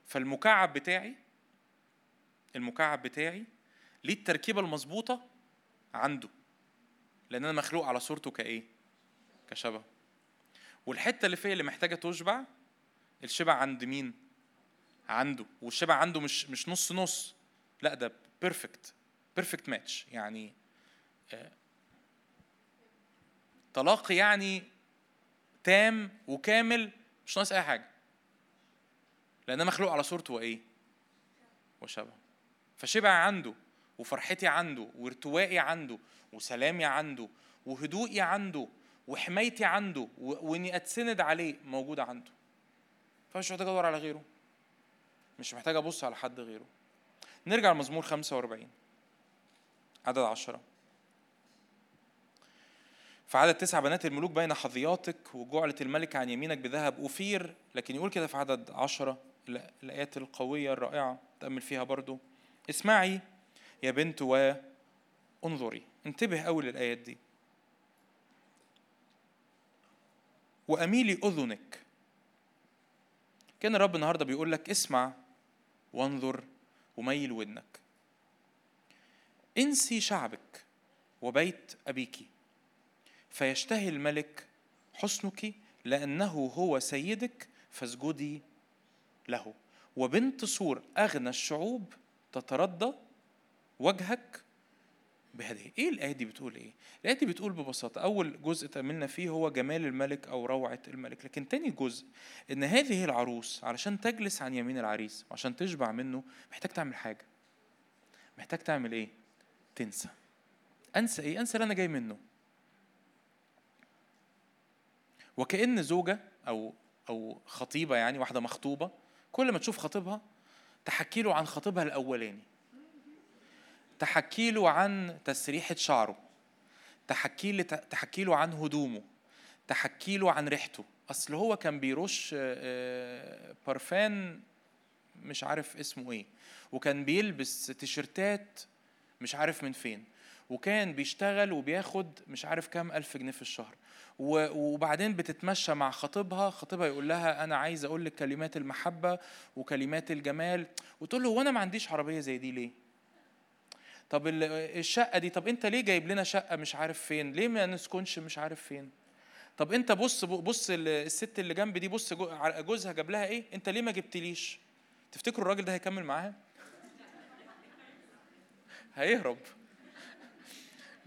فالمكعب بتاعي المكعب بتاعي ليه التركيبة المظبوطة عنده لأن أنا مخلوق على صورته كإيه؟ كشبه. والحتة اللي فيا اللي محتاجة تشبع الشبع عند مين؟ عنده. والشبع عنده مش مش نص نص. لا ده perfect perfect match يعني آه، تلاقي يعني تام وكامل مش ناقص أي حاجة. لأن مخلوق على صورته وإيه؟ وشبهه فشبع عنده وفرحتي عنده وارتوائي عنده وسلامي عنده وهدوئي عنده وحمايتي عنده وإني أتسند عليه موجوده عنده. فمش محتاج أدور على غيره. مش محتاج أبص على حد غيره. نرجع لمزمور 45 عدد عشرة. في عدد تسع بنات الملوك بين حظياتك وجعلت الملك عن يمينك بذهب أوفير لكن يقول كده في عدد عشرة. الآيات القوية الرائعة تأمل فيها برضو. اسمعي يا بنت وانظري انتبه أول للآيات دي. وأميلي أذنك. كان الرب النهاردة بيقول لك اسمع وانظر وميل ودنك. انسي شعبك وبيت أبيك. فيشتهي الملك حسنك لأنه هو سيدك فاسجدي له. وبنت سور أغنى الشعوب تتردى وجهك بهدية. إيه الآية دي بتقول إيه؟ الآية دي بتقول ببساطة. أول جزء تأملنا فيه هو جمال الملك أو روعة الملك. لكن تاني جزء إن هذه العروس علشان تجلس عن يمين العريس وعشان تشبع منه محتاج تعمل حاجة. محتاج تعمل إيه؟ تنسى. أنسى إيه؟ أنسى اللي أنا جاي منه. وكأن زوجة أو أو خطيبة يعني واحدة مخطوبة كل ما تشوف خطيبها تحكي له عن خطيبها الأولاني. تحكي له عن تسريحة شعره. تحكي تحكي له عن هدومه. تحكي له عن ريحته. أصل هو كان بيرش بارفان مش عارف اسمه إيه. وكان بيلبس تيشرتات مش عارف من فين. وكان بيشتغل وبياخد مش عارف كام ألف جنيه في الشهر. وبعدين بتتمشى مع خطيبها خطيبها يقول لها أنا عايز أقول لك كلمات المحبة وكلمات الجمال. وتقول له وأنا ما عنديش عربية زي دي ليه؟ طب الشقة دي طب أنت ليه جايب لنا شقة مش عارف فين؟ ليه ما نسكنش مش عارف فين؟ طب أنت بص بص الست اللي جنب دي بص جوزها جاب لها إيه؟ أنت ليه ما جبتليش؟ تفتكروا الراجل ده هيكمل معاها؟ هيهرب.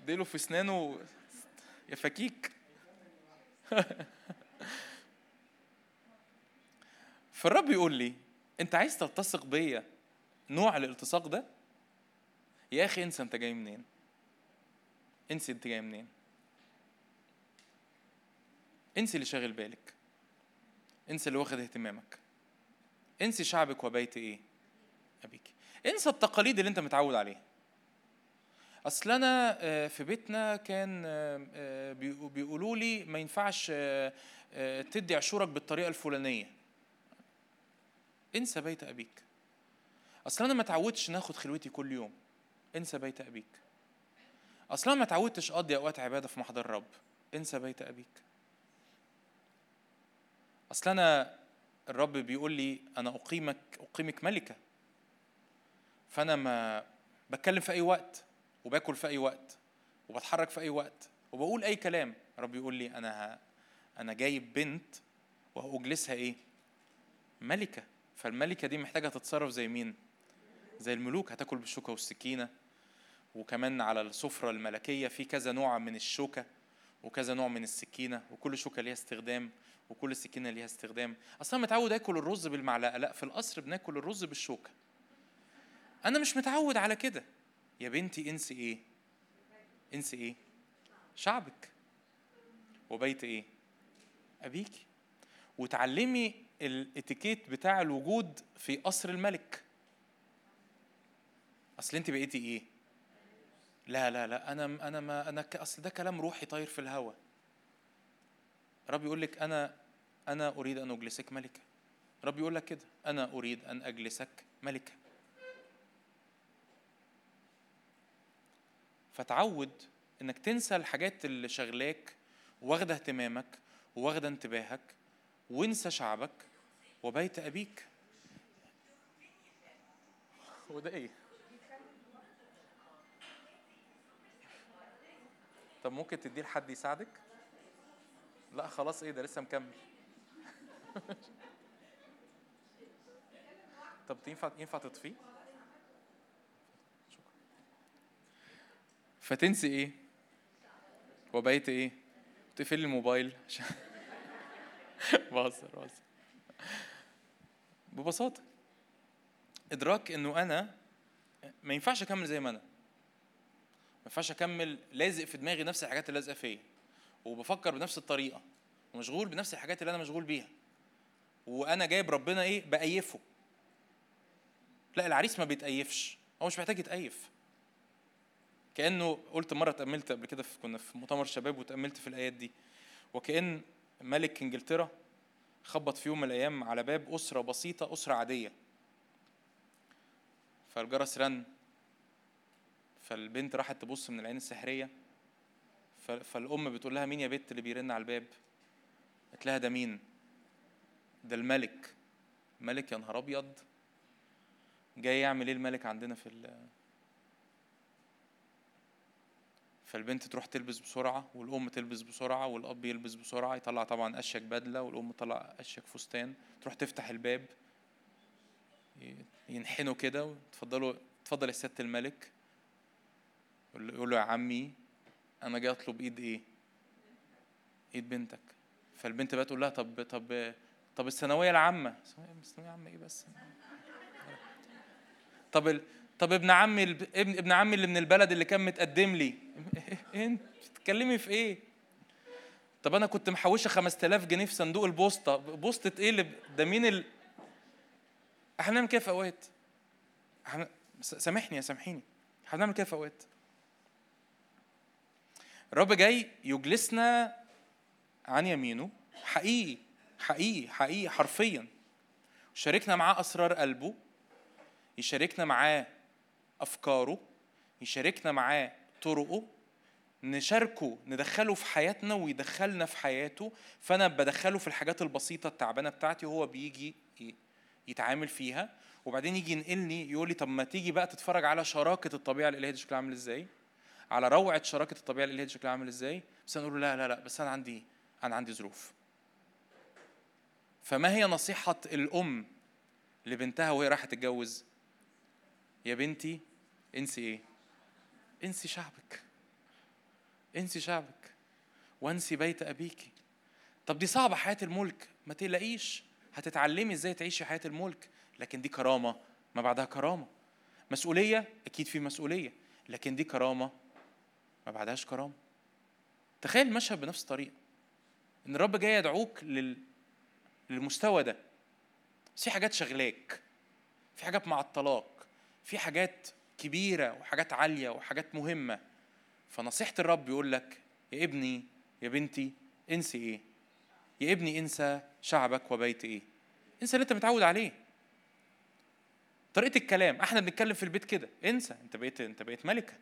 ديله في اسنانه. يا فكيك. فالرب يقول لي أنت عايز تلتصق بيا نوع الالتصاق ده? يا أخي انسى أنت جاي منين. انسى أنت جاي منين. انسى اللي شاغل بالك. انسى اللي واخد اهتمامك. انسي شعبك وبيت إيه أبيك. انسى التقاليد اللي أنت متعود عليها. أصل أنا آه، في بيتنا كان آه، آه، بيقولوا لي ما ينفعش تدي عشورك بالطريقة الفلانية. انسى بيت أبيك. أصل أنا ما اتعودتش ناخد خلوتي كل يوم. انسى بيت أبيك. أصل أنا ما اتعودتش أقضي أوقات عبادة في محضر الرب. انسى بيت أبيك. أصل أنا الرب بيقول لي أنا أقيمك أقيمك ملكة. فأنا ما بتكلم في أي وقت. وباكل في أي وقت وبتحرك في أي وقت وبقول أي كلام رب يقول لي أنا ه... أنا جايب بنت وهاجلسها إيه؟ ملكة. فالملكة دي محتاجة تتصرف زي مين؟ زي الملوك هتاكل بالشوكة والسكينة وكمان على السفرة الملكية في كذا نوع من الشوكة وكذا نوع من السكينة وكل شوكة ليها استخدام وكل سكينه ليها استخدام. أصلا متعود آكل الرز بالمعلقة لأ في القصر بناكل الرز بالشوكة. أنا مش متعود على كده. يا بنتي انسي إيه؟ انسي إيه؟ شعبك. وبيت إيه؟ ابيكي وتعلمي الاتيكيت بتاع الوجود في قصر الملك. أصل انت بقيتي إيه؟ لا لا لا أنا أنا ما أنا أصل ده كلام روحي طاير في الهواء رب يقول لك أنا أنا أريد أن أجلسك ملكة. رب يقول لك كده أنا أريد أن أجلسك ملكة. فتعود إنك تنسى الحاجات اللي شغلاك واخدة اهتمامك واخدة انتباهك وانسى شعبك وبيت أبيك. وده إيه؟ طب ممكن تديه لحد يساعدك؟ لا خلاص إيه ده؟ لسه مكمل. طب ينفع ينفع تطفيه؟ فتنسي إيه؟ وبقيت إيه؟ تقفل الموبايل بهزر بهزر. ببساطة. إدراك إنه أنا ما ينفعش أكمل زي ما أنا. ما ينفعش أكمل لازق في دماغي نفس الحاجات اللي لازقة فيا. وبفكر بنفس الطريقة. ومشغول بنفس الحاجات اللي أنا مشغول بيها. وأنا جايب ربنا إيه؟ بأيفه. لا العريس ما بيتأيفش. هو مش محتاج يتأيف. كأنه قلت مرة تاملت قبل كده كنا في مؤتمر شباب وتاملت في الأيات دي. وكأن ملك إنجلترا خبط في يوم من الأيام على باب أسرة بسيطة أسرة عادية. فالجرس رن. فالبنت راحت تبص من العين السحرية. فالأم بتقول لها مين يا بنت اللي بيرن على الباب؟ قالت لها ده مين؟ ده الملك. ملك؟ يا نهار أبيض! جاي يعمل إيه الملك عندنا في ال فالبنت تروح تلبس بسرعة والأم تلبس بسرعة والأب يلبس بسرعة يطلع طبعا أشيك بدلة والأم تطلع أشيك فستان تروح تفتح الباب ينحنوا كده وتفضلوا تفضل يا سيادة الملك يقول له يا عمي أنا جاي أطلب إيد إيه؟ إيد بنتك فالبنت بقى تقول لها طب طب طب الثانوية العامة الثانوية العامة إيه بس؟ طب. طب ابن عمي ابن ابن عمي اللي من البلد اللي كان متقدم لي. انت بتتكلمي في إيه؟ طب أنا كنت محوشة 5000 جنيه في صندوق البوسطة. بوسطة إيه اللي ده مين ال... إحنا بنعمل كده في اوقات. إحنا سامحني يا سامحيني. إحنا بنعمل كده في اوقات. الرب جاي يجلسنا عن يمينه. حقيقي حقيقي حقيقي حرفيا. شاركنا معاه أسرار قلبه. يشاركنا معاه أفكاره يشاركنا معاه طرقه نشاركه ندخله في حياتنا ويدخلنا في حياته فأنا بدخله في الحاجات البسيطة التعبانة بتاعتي وهو بيجي يتعامل فيها. وبعدين يجي ينقلني يقول لي طب ما تيجي بقى تتفرج على شراكة الطبيعة الإلهية دي شكلها عامل إزاي؟ على روعة شراكة الطبيعة الإلهية دي شكلها عامل إزاي؟ بس أنا أقول له لا لا لا بس أنا عندي أنا عندي ظروف. فما هي نصيحة الأم لبنتها وهي رايحة تتجوز؟ يا بنتي انسي إيه؟ انسي شعبك. انسي شعبك. وانسي بيت أبيك. طب دي صعبة حياة الملك ما تقلقيش. هتتعلمي إزاي تعيشي حياة الملك. لكن دي كرامة ما بعدها كرامة. مسؤولية أكيد في مسؤولية. لكن دي كرامة ما بعدهاش كرامة. تخيل المشهد بنفس الطريقة. إن الرب جاي يدعوك لل... للمستوى ده. في حاجات شغلاك. في حاجات معطلاك. في حاجات كبيرة وحاجات عالية وحاجات مهمة. فنصيحة الرب يقول لك يا ابني يا بنتي انسي إيه؟ يا ابني انسى شعبك وبيت إيه؟ انسى اللي انت متعود عليه. طريقة الكلام إحنا بنتكلم في البيت كده انسى انت بقيت انت بقيت ملكة.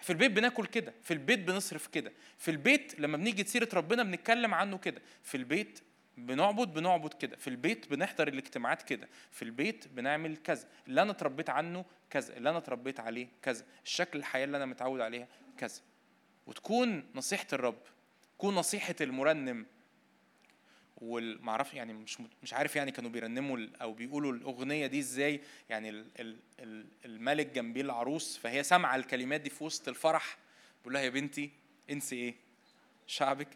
في البيت بناكل كده في البيت بنصرف كده في البيت لما بنيجي سيرة ربنا بنتكلم عنه كده في البيت بنعبد بنعبد كده. في البيت بنحضر الاجتماعات كده. في البيت بنعمل كذا. اللي أنا اتربيت عنه كذا. اللي أنا اتربيت عليه كذا. الشكل الحياة اللي أنا متعود عليها كذا. وتكون نصيحة الرب تكون نصيحة المرنم. والمعرف يعني مش مش عارف يعني كانوا بيرنموا أو بيقولوا الأغنية دي إزاي. يعني الملك جنبيه العروس. فهي سامعة الكلمات دي في وسط الفرح. بيقول لها يا بنتي انسي إيه؟ شعبك.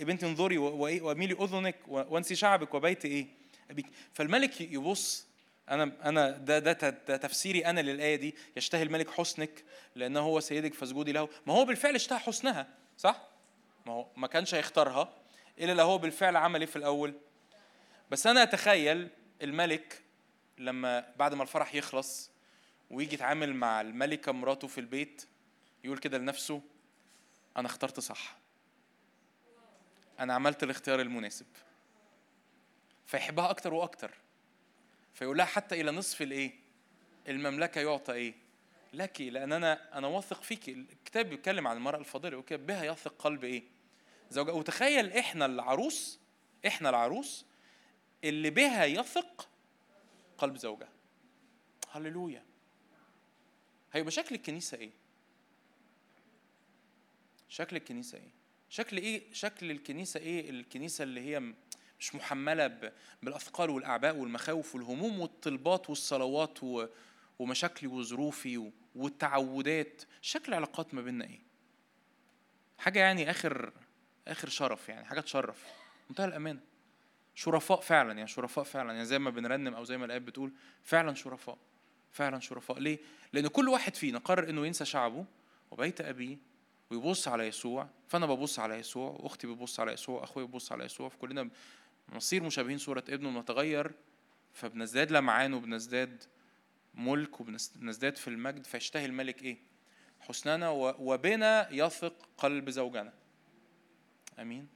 بنتي انظري واميلي أذنك وانسي شعبك وبيت إيه. أبيك. فالملك يبص. أنا أنا ده, ده ده تفسيري أنا للآية دي. يشتهي الملك حسنك لأنه هو سيدك فاسجدي له. ما هو بالفعل اشتهى حسنها صح؟ ما هو ما كانش هيختارها إلا لو هو بالفعل عمل إيه في الأول. بس أنا أتخيل الملك لما بعد ما الفرح يخلص ويجي يتعامل مع الملكة مراته في البيت يقول كده لنفسه أنا اخترت صح. أنا عملت الاختيار المناسب. فيحبها أكتر وأكتر. فيقول لها حتى إلى نصف الإيه؟ المملكة يعطى إيه؟ لك لأن أنا أنا واثق فيك. الكتاب بيتكلم عن المرأة الفاضله يقول بها يثق قلب إيه؟ زوجها. وتخيل إحنا العروس إحنا العروس اللي بها يثق قلب زوجها. هللويا. هيبقى شكل الكنيسة إيه؟ شكل الكنيسة إيه؟ شكل إيه؟ شكل الكنيسة إيه؟ الكنيسة اللي هي مش محملة بالأثقال والأعباء والمخاوف والهموم والطلبات والصلوات ومشاكلي وظروفي والتعودات. شكل العلاقات ما بيننا إيه؟ حاجة يعني اخر آخر شرف يعني حاجة تشرف. منتهى الامانه شرفاء فعلا يعني شرفاء فعلا يعني زي ما بنرنم أو زي ما الآيات بتقول فعلا شرفاء فعلا شرفاء. ليه؟ لأن كل واحد فينا قرر إنه ينسى شعبه وبيت أبيه ويبص على يسوع فأنا ببص على يسوع وأختي بتبص على يسوع أخويا بيبص على يسوع فكلنا نصير مشابهين صورة ابنه ونتغير فبنزداد لمعان وبنزداد ملك وبنزداد في المجد فيشتهي الملك إيه؟ حسننا وبنا يثق قلب زوجنا. آمين.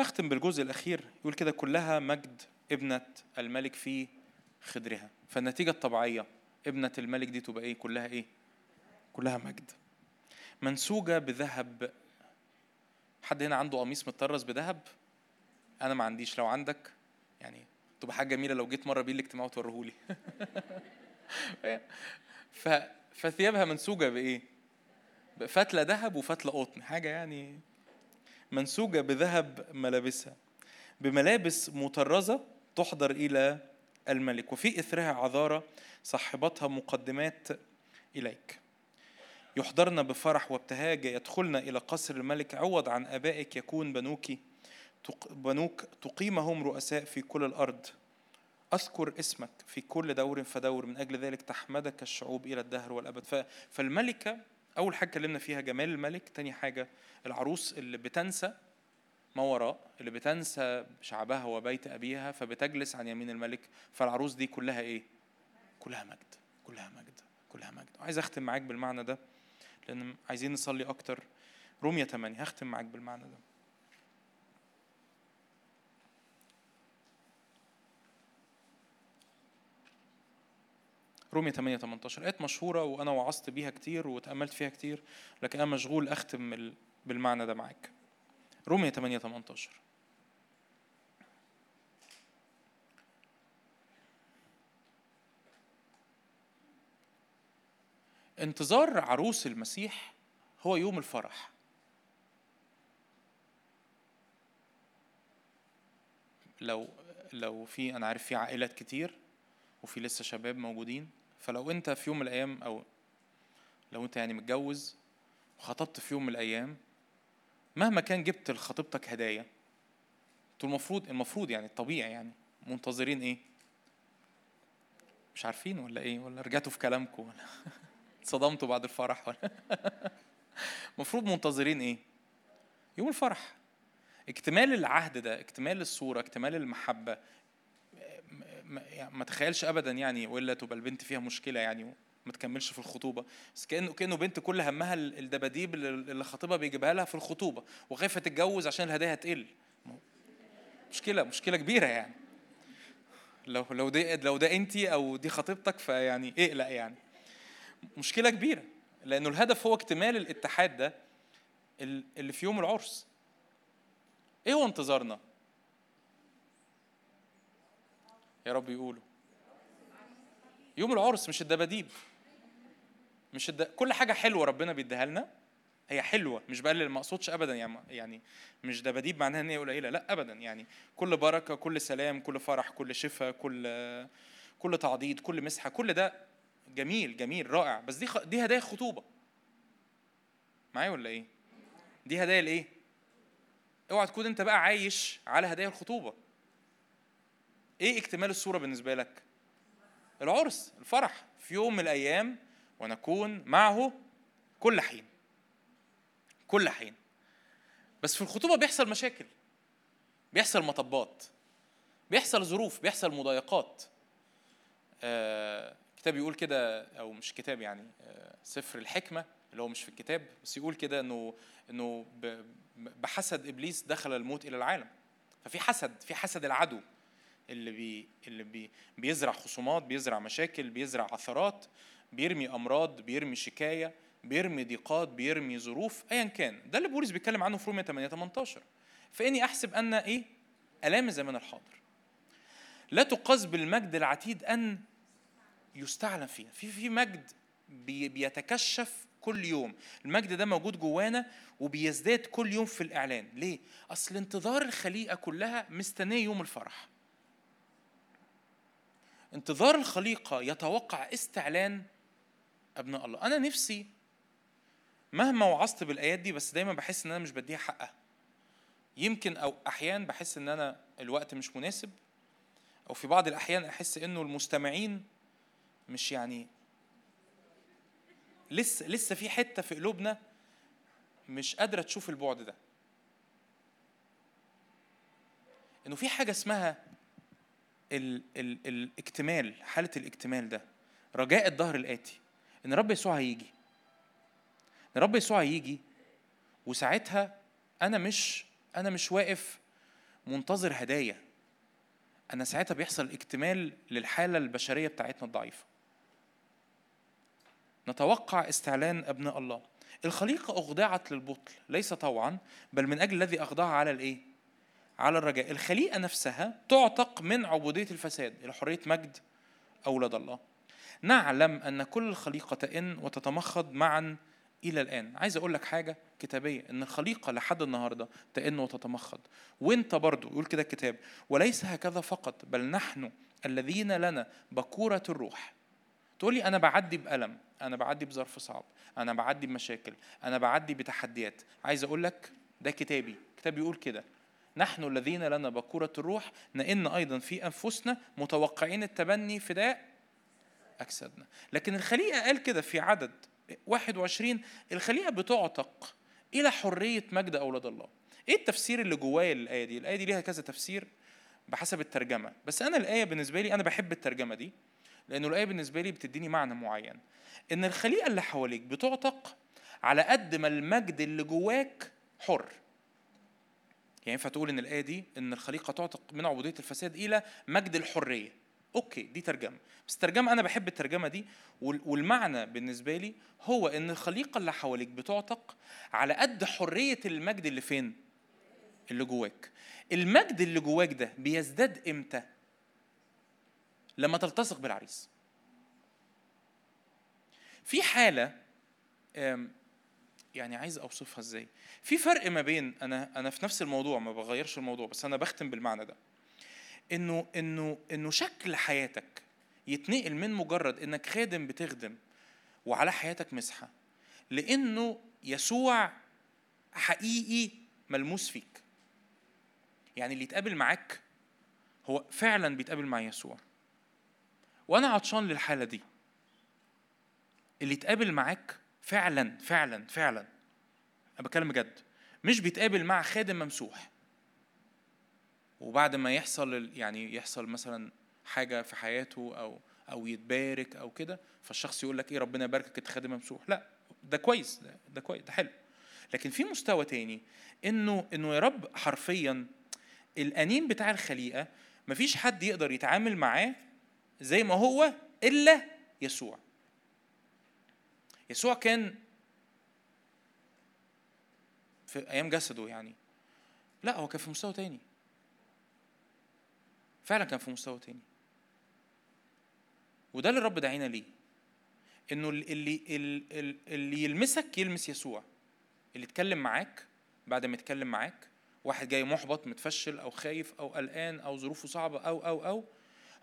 أختم بالجزء الأخير يقول كده كلها مجد ابنة الملك في خدرها. فالنتيجة الطبيعية ابنة الملك دي تبقى إيه؟ كلها إيه؟ كلها مجد. منسوجة بذهب. حد هنا عنده قميص متطرز بذهب؟ أنا ما عنديش. لو عندك يعني تبقى حاجة جميلة. لو جيت مرة بيه الاجتماع وتوريهولي. ف... فثيابها منسوجة بإيه؟ بفتلة ذهب وفتلة قطن. حاجة يعني منسوجة بذهب ملابسها. بملابس مطرزة تحضر إلى الملك وفي إثرها عذارة صاحبتها مقدمات إليك. يحضرن بفرح وابتهاج يدخلن إلى قصر الملك. عوض عن آبائك يكون بنوك بنوك تقيمهم رؤساء في كل الأرض. أذكر اسمك في كل دور فدور من أجل ذلك تحمدك الشعوب إلى الدهر والأبد. فالملكة أول حاجة اتكلمنا فيها جمال الملك تاني حاجة العروس اللي بتنسى ما وراء اللي بتنسى شعبها وبيت أبيها فبتجلس عن يمين الملك. فالعروس دي كلها إيه؟ كلها مجد كلها مجد كلها مجد. عايز أختم معاك بالمعنى ده لأن عايزين نصلي أكتر. رومية 8 هختم معاك بالمعنى ده. رومية 8 18 آيات مشهورة وأنا وعظت بيها كتير وتأملت فيها كتير لكن أنا مشغول أختم بالمعنى ده معاك. رومية 8 18 انتظار عروس المسيح هو يوم الفرح. لو لو في أنا عارف في عائلات كتير وفي لسه شباب موجودين فلو انت في يوم من الأيام أو لو انت يعني متجوز وخطبت في يوم من الأيام مهما كان جبت لخطيبتك هدايا أنتوا المفروض المفروض يعني الطبيعي يعني منتظرين إيه؟ مش عارفين ولا إيه؟ ولا رجعتوا في كلامكم ولا اتصدمتوا بعد الفرح ولا المفروض منتظرين إيه؟ يوم الفرح. اكتمال العهد ده اكتمال الصورة اكتمال المحبة ما تخيلش ابدا يعني وإلا تبقى البنت فيها مشكلة يعني ما تكملش في الخطوبة. بس كانه كأنه بنت كل همها الدباديب اللي خطيبها بيجيبها لها في الخطوبة. وخايفه تتجوز عشان الهدايا هتقل. مشكله مشكلة كبيرة يعني. لو لو ده لو ده انت أو دي خطيبتك فيعني اقلق يعني. مشكلة كبيرة. لأنه الهدف هو اكتمال الاتحاد ده اللي في يوم العرس. إيه هو انتظارنا؟ يا رب يقولوا. يوم العرس مش الدباديب. مش الد... كل حاجة حلوة ربنا بيديها لنا هي حلوة مش بقلل ما أقصدش ابدا يعني يعني مش دباديب معناها إن هي قليلة لأ ابدا يعني كل بركة كل سلام كل فرح كل شفاء كل كل تعضيد كل مسحة كل ده جميل جميل رائع. بس دي خ... دي هدايا خطوبة. معايا ولا إيه؟ دي هدايا الايه؟ اوعى تكون أنت بقى عايش على هدايا الخطوبة. إيه اكتمال الصورة بالنسبة لك؟ العرس الفرح. في يوم من الأيام ونكون معه كل حين. كل حين. بس في الخطوبة بيحصل مشاكل. بيحصل مطبات. بيحصل ظروف. بيحصل مضايقات. آه كتاب يقول كده أو مش كتاب يعني آه سفر الحكمة اللي هو مش في الكتاب بس يقول كده إنه إنه بحسد إبليس دخل الموت إلى العالم. ففي حسد في حسد العدو. اللي بي اللي بي بيزرع خصومات بيزرع مشاكل بيزرع عثرات بيرمي أمراض بيرمي شكاية بيرمي ضيقات بيرمي ظروف ايا كان. ده اللي بولس بيتكلم عنه في رومية 8 18 فإني أحسب أن إيه؟ آلام الزمان الحاضر. لا تقاس بالمجد العتيد أن يستعلن فينا في في مجد بيتكشف كل يوم. المجد ده موجود جوانا وبيزداد كل يوم في الإعلان. ليه؟ أصل انتظار الخليقة كلها مستنية يوم الفرح. انتظار الخليقة يتوقع استعلان أبناء الله. أنا نفسي مهما وعظت بالآيات دي بس دايما بحس إن أنا مش بديها حقها. يمكن أو أحيان بحس إن أنا الوقت مش مناسب أو في بعض الأحيان أحس إنه المستمعين مش يعني لسه لسه في حتة في قلوبنا مش قادرة تشوف البعد ده. إنه في حاجة اسمها ال ال الاكتمال حالة الاكتمال ده رجاء الظهر الآتي إن رب يسوع هيجي. إن رب يسوع هيجي وساعتها أنا مش أنا مش واقف منتظر هدايا. أنا ساعتها بيحصل اكتمال للحالة البشرية بتاعتنا الضعيفة. نتوقع استعلان أبناء الله. الخليقة أخضعت للبطل ليس طوعا بل من أجل الذي أخضعها على الإيه؟ على الرجاء. الخليقة نفسها تعتق من عبودية الفساد إلى حرية مجد أولاد الله. نعلم أن كل الخليقه تئن وتتمخض معا إلى الآن. عايز أقول لك حاجة كتابية إن الخليقة لحد النهارده تئن وتتمخض. وأنت برضو يقول كده الكتاب وليس هكذا فقط بل نحن الذين لنا بكورة الروح. تقول لي أنا بعدي بألم أنا بعدي بظرف صعب أنا بعدي بمشاكل أنا بعدي بتحديات. عايز أقول لك ده كتابي. كتاب بيقول كده. نحن الذين لنا بكورة الروح نئن أيضا في أنفسنا متوقعين التبني فداء أجسادنا. لكن الخليقة قال كده في عدد 21 الخليقة بتعتق إلى حرية مجد أولاد الله. إيه التفسير اللي جوايا للآية دي؟ الآية دي ليها كذا تفسير بحسب الترجمة. بس أنا الآية بالنسبة لي أنا بحب الترجمة دي لأنه الآية بالنسبة لي بتديني معنى معين. إن الخليقة اللي حواليك بتعتق على قد ما المجد اللي جواك حر. يعني ينفع تقول إن الآية دي إن الخليقة تعتق من عبودية الفساد إلى مجد الحرية. أوكي دي ترجمة. بس الترجمه أنا بحب الترجمة دي والمعنى بالنسبة لي هو إن الخليقة اللي حواليك بتعتق على قد حرية المجد اللي فين؟ اللي جواك. المجد اللي جواك ده بيزداد إمتى؟ لما تلتصق بالعريس. في حالة يعني عايز أوصفها إزاي. في فرق ما بين أنا أنا في نفس الموضوع ما بغيرش الموضوع بس أنا بختم بالمعنى ده. إنه إنه إنه شكل حياتك يتنقل من مجرد إنك خادم بتخدم وعلى حياتك مسحة لإنه يسوع حقيقي ملموس فيك. يعني اللي يتقابل معاك هو فعلا بيتقابل مع يسوع. وأنا عطشان للحالة دي. اللي يتقابل معاك فعلا فعلا فعلا. أنا بتكلم بجد. مش بيتقابل مع خادم ممسوح. وبعد ما يحصل يعني يحصل مثلا حاجة في حياته أو أو يتبارك أو كده فالشخص يقول لك إيه ربنا يباركك أنت خادم ممسوح. لا ده كويس ده, ده كويس ده حلو. لكن في مستوى تاني إنه إنه يا رب حرفيا الأنين بتاع الخليقة مفيش حد يقدر يتعامل معاه زي ما هو إلا يسوع. يسوع كان في أيام جسده يعني. لا هو كان في مستوى تاني. فعلا كان في مستوى تاني. وده اللي الرب دعينا ليه. إنه اللي اللي, اللي يلمسك يلمس يسوع. اللي يتكلم معاك بعد ما يتكلم معاك. واحد جاي محبط متفشل أو خايف أو قلقان أو ظروفه صعبة أو أو أو.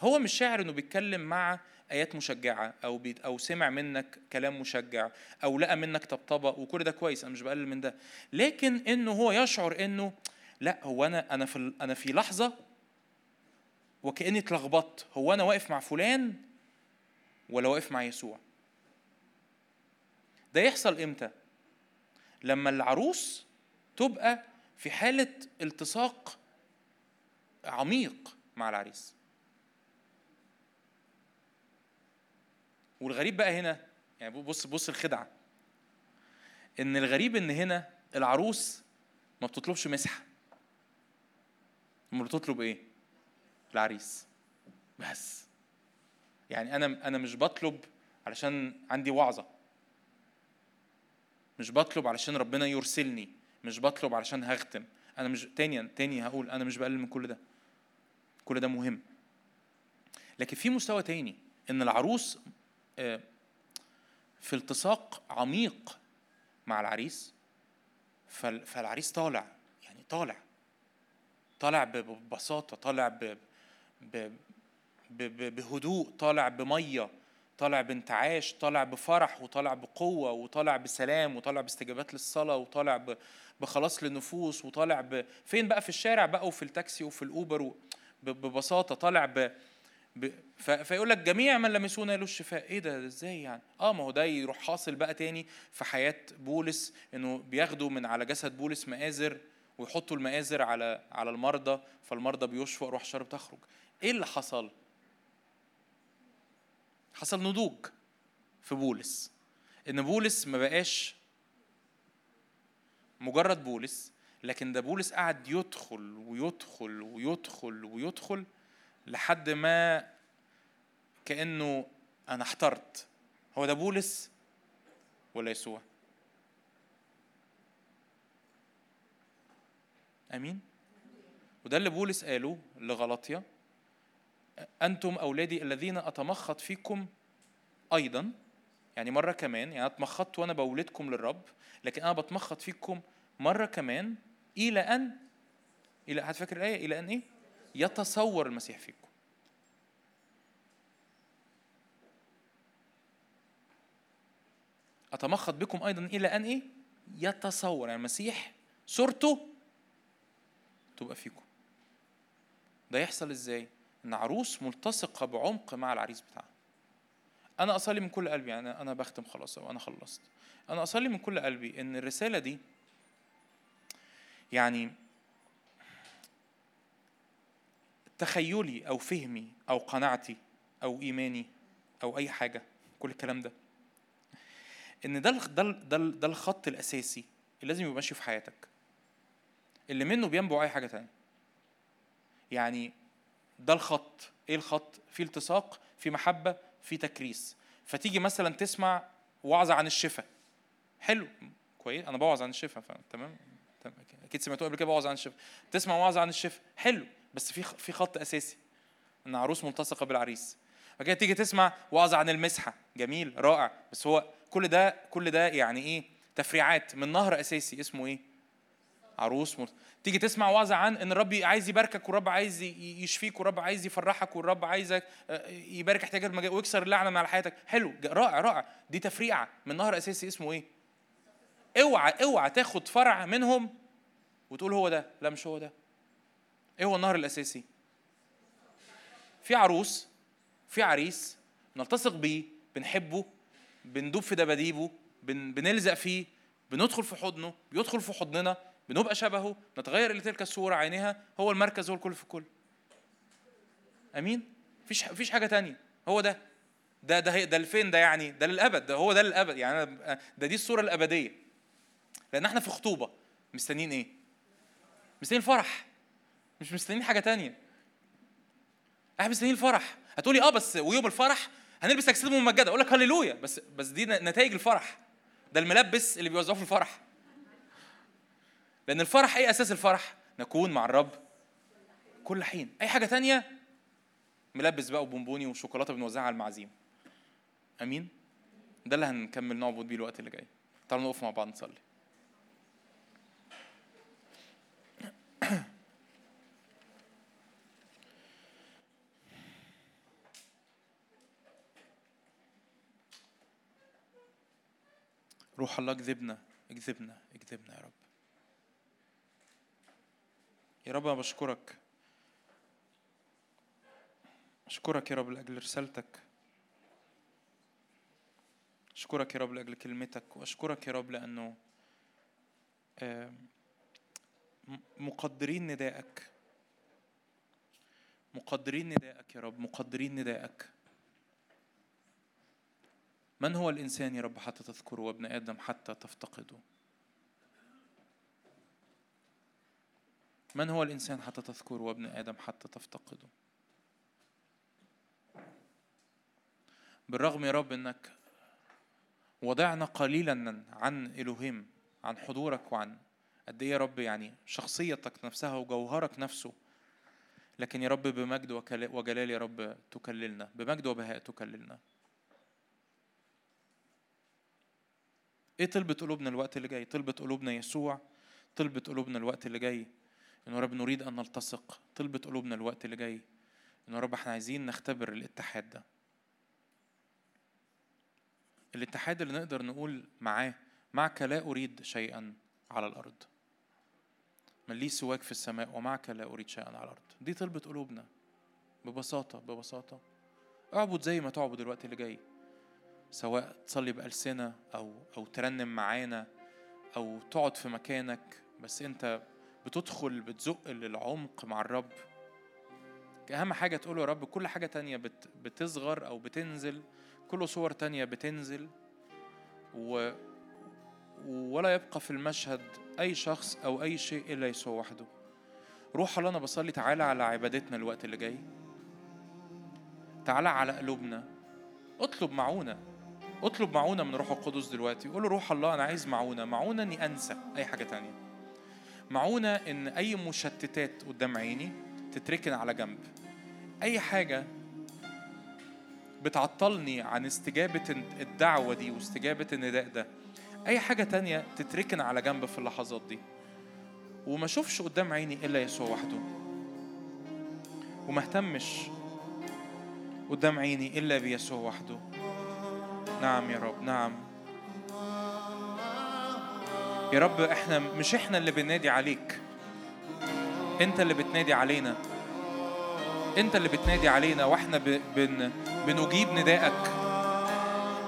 هو مش شاعر إنه بيتكلم مع آيات مشجعة أو بيت أو سمع منك كلام مشجع أو لقى منك طبطبة وكل ده كويس أنا مش بقلل من ده. لكن إنه هو يشعر إنه لأ هو أنا أنا في أنا في لحظة وكأني اتلخبطت. هو أنا واقف مع فلان ولا واقف مع يسوع؟ ده يحصل إمتى؟ لما العروس تبقى في حالة التصاق عميق مع العريس. والغريب بقى هنا يعني بص بص الخدعة. إن الغريب إن هنا العروس ما بتطلبش مسحة. أمال بتطلب إيه؟ العريس. بس. يعني أنا أنا مش بطلب علشان عندي وعظة. مش بطلب علشان ربنا يرسلني. مش بطلب علشان هختم. أنا مش تاني تاني هقول أنا مش بقلل من كل ده. كل ده مهم. لكن في مستوى تاني. إن العروس في التصاق عميق مع العريس. فالعريس طالع يعني طالع. طالع ببساطة طالع ب بهدوء طالع بمية طالع بانتعاش طالع بفرح وطالع بقوة وطالع بسلام وطالع باستجابات للصلاة وطالع بخلاص للنفوس وطالع ب... فين بقى؟ في الشارع بقى وفي التاكسي وفي الأوبر و... ببساطة طالع ب... فيقول لك جميع من لمسونا له الشفاء. إيه ده؟ إزاي يعني؟ آه ما هو ده يروح حاصل بقى تاني في حياة بولس إنه بياخدوا من على جسد بولس مآزر ويحطوا المآزر على على المرضى فالمرضى بيشفوا روح الشر بتخرج إيه اللي حصل؟ حصل نضوج في بولس. إن بولس ما بقاش مجرد بولس لكن ده بولس قعد يدخل ويدخل ويدخل ويدخل لحد ما كأنه أنا احترت. هو ده بولس ولا يسوع؟ آمين. وده اللي بولس قاله لغلطيا أنتم أولادي الذين أتمخض فيكم أيضا. يعني مرة كمان يعني أنا اتمخضت وأنا بولدكم للرب لكن أنا بتمخض فيكم مرة كمان إلى أن إلى هتفكر الآية إلى أن إيه؟ يتصور المسيح فيكم. أتمخض بكم أيضا إلى أن إيه؟ يتصور. يعني المسيح صورته تبقى فيكم. ده يحصل إزاي؟ إن عروس ملتصقة بعمق مع العريس بتاعها. أنا أصلي من كل قلبي. يعني أنا بختم خلاص أو أنا خلصت. أنا أصلي من كل قلبي إن الرسالة دي يعني تخيلي أو فهمي أو قناعتي أو إيماني أو أي حاجة كل الكلام ده. إن ده ده ده, الخط الأساسي اللي لازم يبقى ماشي في حياتك. اللي منه بينبع أي حاجة تانية. يعني ده الخط. إيه الخط؟ في التصاق في محبة في تكريس. فتيجي مثلا تسمع وعظه عن الشفاء حلو. كويس. أنا بوعظ عن الشفاء تمام؟ أكيد سمعتوه قبل كده بوعظ عن الشفاء تسمع وعظه عن الشفاء حلو. بس في في خط أساسي. إن عروس ملتصقة بالعريس. فكده تيجي تسمع وعظ عن المسحة. جميل رائع. بس هو كل ده كل ده يعني إيه؟ تفريعات من نهر أساسي. اسمه إيه؟ عروس ملتصقة. تيجي تسمع وعظ عن إن الرب عايز يباركك والرب عايز يشفيك والرب عايز يفرحك والرب عايزك آه، يبارك احتياجات ويكسر اللعنة من على حياتك. حلو. رائع رائع. دي تفريعة من نهر أساسي. اسمه إيه؟ اوعى اوعى تاخد فرع منهم وتقول هو ده. لا مش هو ده. إيه هو النهر الأساسي؟ في عروس في عريس نلتصق بيه بنحبه بندوب في دباديبه بن بنلزق فيه بندخل في حضنه بيدخل في حضننا بنبقى شبهه نتغير إلى تلك الصورة عينها هو المركز هو الكل في الكل. أمين؟ مفيش مفيش حاجة تانية. هو ده. ده ده ده لفين ده يعني ده للأبد ده هو ده للأبد. يعني ده دي الصورة الأبدية. لأن إحنا في خطوبة. مستنيين إيه؟ مستنيين الفرح. مش مستنيين حاجة تانية. إحنا مستنيين الفرح. هتقولي آه بس ويوم الفرح هنلبس اجساد ممجدة. أقول لك هللويا. بس بس دي نتائج الفرح. ده الملبس اللي بيوزعوه في الفرح. لأن الفرح إيه أساس الفرح؟ نكون مع الرب كل حين. أي حاجة تانية؟ ملبس بقى وبونبوني وشوكولاتة بنوزعها على المعازيم. آمين؟ ده اللي هنكمل نعبد بيه الوقت اللي جاي. تعالوا نقف مع بعض نصلي. روح الله اكذبنا اكذبنا اكذبنا يا رب. يا رب أنا بشكرك. اشكرك يا رب لأجل رسالتك. اشكرك يا رب لأجل كلمتك. وأشكرك يا رب لأنه مقدرين ندائك. مقدرين ندائك يا رب مقدرين ندائك. من هو الإنسان يا رب حتى تذكره وابن آدم حتى تفتقده؟ من هو الإنسان حتى تذكره وابن آدم حتى تفتقده؟ بالرغم يا رب أنك وضعنا قليلا عن إلهيم عن حضورك وعن قد إيه يا رب يعني شخصيتك نفسها وجوهرك نفسه. لكن يا رب بمجد وجلال يا رب تكللنا بمجد وبهاء تكللنا. إيه طلبة قلوبنا الوقت اللي جاي؟ طلبة قلوبنا يسوع طلبة قلوبنا الوقت اللي جاي. إن رب نريد أن نلتصق. طلبة قلوبنا الوقت اللي جاي. إن رب إحنا عايزين نختبر الاتحاد ده. الاتحاد اللي نقدر نقول معاه معك لا أريد شيئا على الأرض. من لي سواك في السماء ومعك لا أريد شيئا على الأرض. دي طلبة قلوبنا. ببساطة ببساطة. اعبد زي ما تعبد الوقت اللي جاي. سواء تصلي بألسنة أو أو ترنم معانا أو تقعد في مكانك بس أنت بتدخل بتزق للعمق مع الرب. أهم حاجة تقوله يا رب كل حاجة تانية بت بتصغر أو بتنزل كل صور تانية بتنزل. و ولا يبقى في المشهد أي شخص أو أي شيء إلا يسوع وحده. روح الله أنا بصلي تعالى على عبادتنا الوقت اللي جاي. تعالى على قلوبنا. اطلب معونة. اطلب معونة من روح القدس دلوقتي. قول له روح الله أنا عايز معونة. معونة إني أنسى أي حاجة تانية. معونة إن أي مشتتات قدام عيني تتركن على جنب. أي حاجة بتعطلني عن استجابة الدعوة دي واستجابة النداء ده أي حاجة تانية تتركن على جنب في اللحظات دي. وما أشوفش قدام عيني إلا يسوع وحده. وما أهتمش قدام عيني إلا بيسوع وحده. نعم يا رب نعم. يا رب إحنا مش إحنا اللي بننادي عليك. أنت اللي بتنادي علينا. أنت اللي بتنادي علينا وإحنا بن بنجيب ندائك.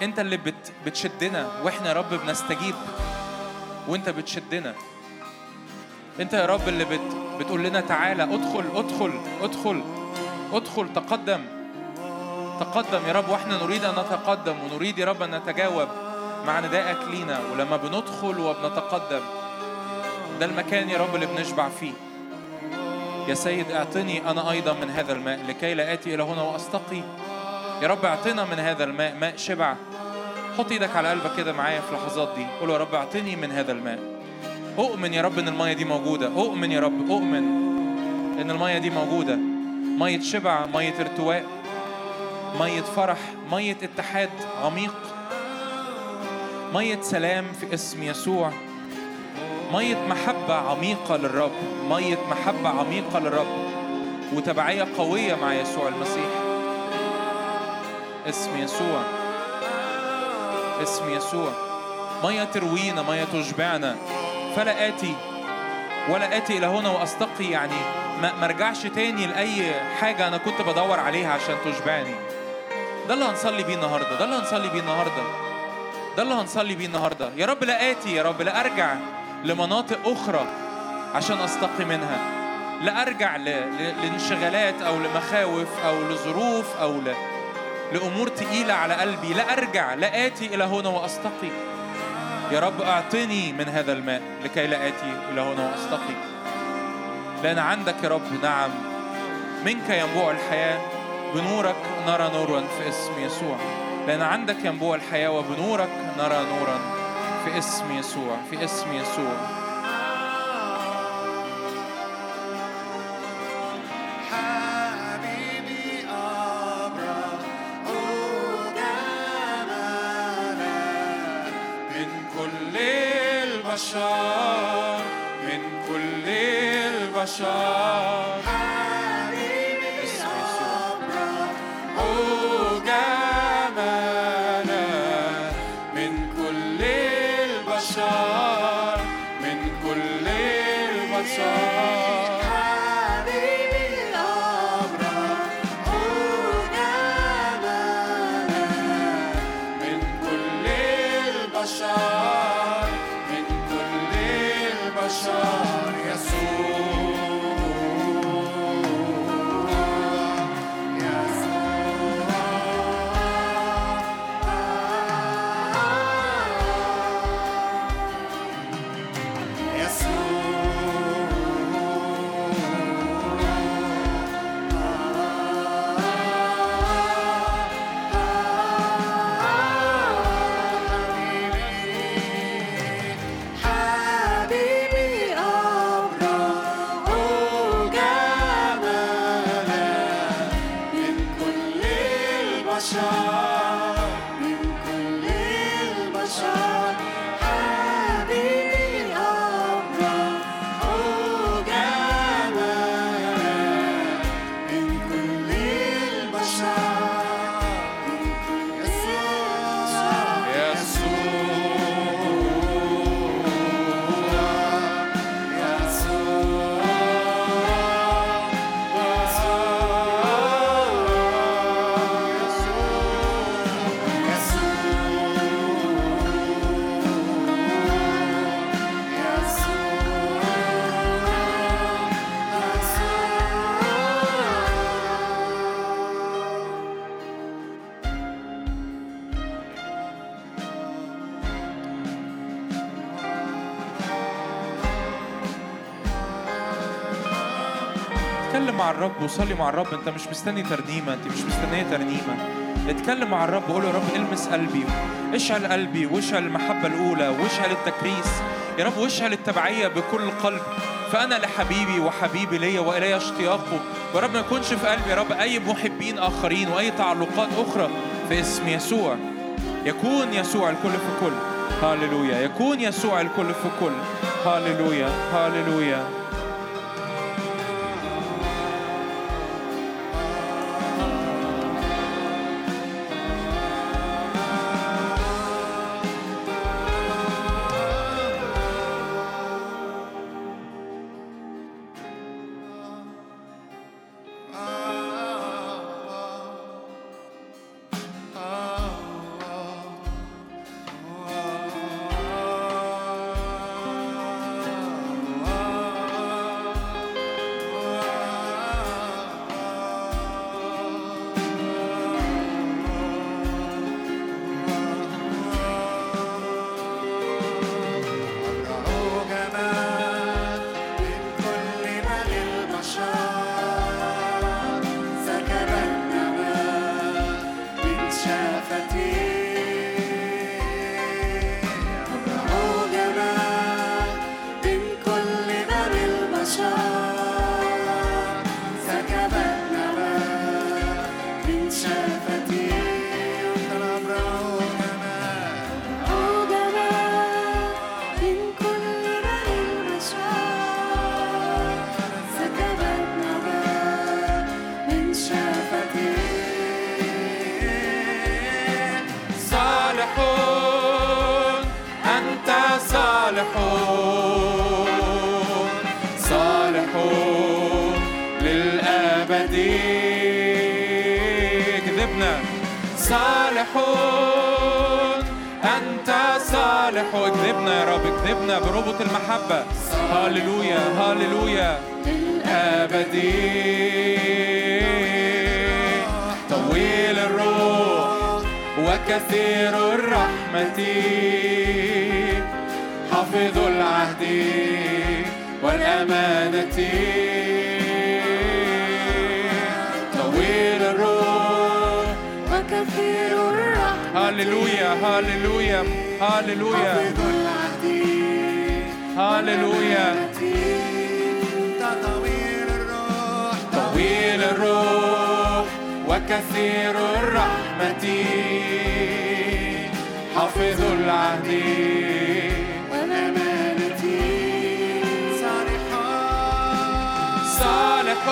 أنت اللي بت بتشدنا وإحنا يا رب بنستجيب. وأنت بتشدنا. أنت يا رب اللي بت بتقول لنا تعالى ادخل ادخل ادخل ادخل تقدم. تقدم يا رب وإحنا نريد أن نتقدم ونريد يا رب أن نتجاوب مع ندائك لينا. ولما بندخل وبنتقدم ده المكان يا رب اللي بنشبع فيه. يا سيد اعطني أنا أيضا من هذا الماء لكي لا آتي إلى هنا وأستقي. يا رب اعطنا من هذا الماء ماء شبع. حط إيدك على قلبك كده معايا في اللحظات دي. قول يا رب اعطني من هذا الماء. أؤمن يا رب إن المية دي موجودة. أؤمن يا رب أؤمن إن المية دي موجودة. مية شبع مية ارتواء. مية فرح مية اتحاد عميق مية سلام في اسم يسوع مية محبة عميقة للرب مية محبة عميقة للرب وتبعية قوية مع يسوع المسيح. اسم يسوع اسم يسوع. مية تروينا مية تشبعنا. فلا آتي ولا آتي إلى هنا وأستقي يعني ما مرجعش تاني لأي حاجة أنا كنت بدور عليها عشان تشبعني. ده اللي هنصلي بيه النهاردة ده اللي هنصلي بيه النهاردة ده اللي هنصلي بيه النهاردة. يا رب لا آتي يا رب لا أرجع لمناطق أخرى عشان أستقي منها. لا أرجع لانشغالات أو لمخاوف أو لظروف أو ل... لأمور تقيلة على قلبي. لا أرجع لا آتي إلى هنا وأستقي. يا رب أعطني من هذا الماء لكي لا آتي إلى هنا وأستقي. لأن عندك يا رب نعم منك ينبوع الحياة. بنورك نرى نورا في اسم يسوع. لأن عندك ينبوع الحياة وبنورك نرى نورا في اسم يسوع في اسم يسوع. من كل البشر. الرب وصلي مع الرب. انت مش مستني ترنيمة انت مش مستنية ترنيمة. اتكلم مع الرب وقول يا رب المس قلبي اشعل قلبي واشعل المحبة الأولى واشعل التكريس. يا رب واشعل التبعية بكل قلب. فأنا لحبيبي وحبيبي ليا وإلي اشتياقه. يا رب ما يكونش في قلبي يا رب أي محبين آخرين وأي تعلقات أخرى في اسم يسوع. يكون يسوع الكل في كل. هاليلويا يكون يسوع الكل في كل. هاليلويا هاليلويا هللويا هللويا الابدي طويل الروح وكثير الرحمة حافظ العهد والأمانة طويل الروح وكثير الرحمة هللويا هللويا هللويا هللويا طويل الروح طويل الروح وكثير الرحمة. حافظ العهد. وأمانتي صالح صالح.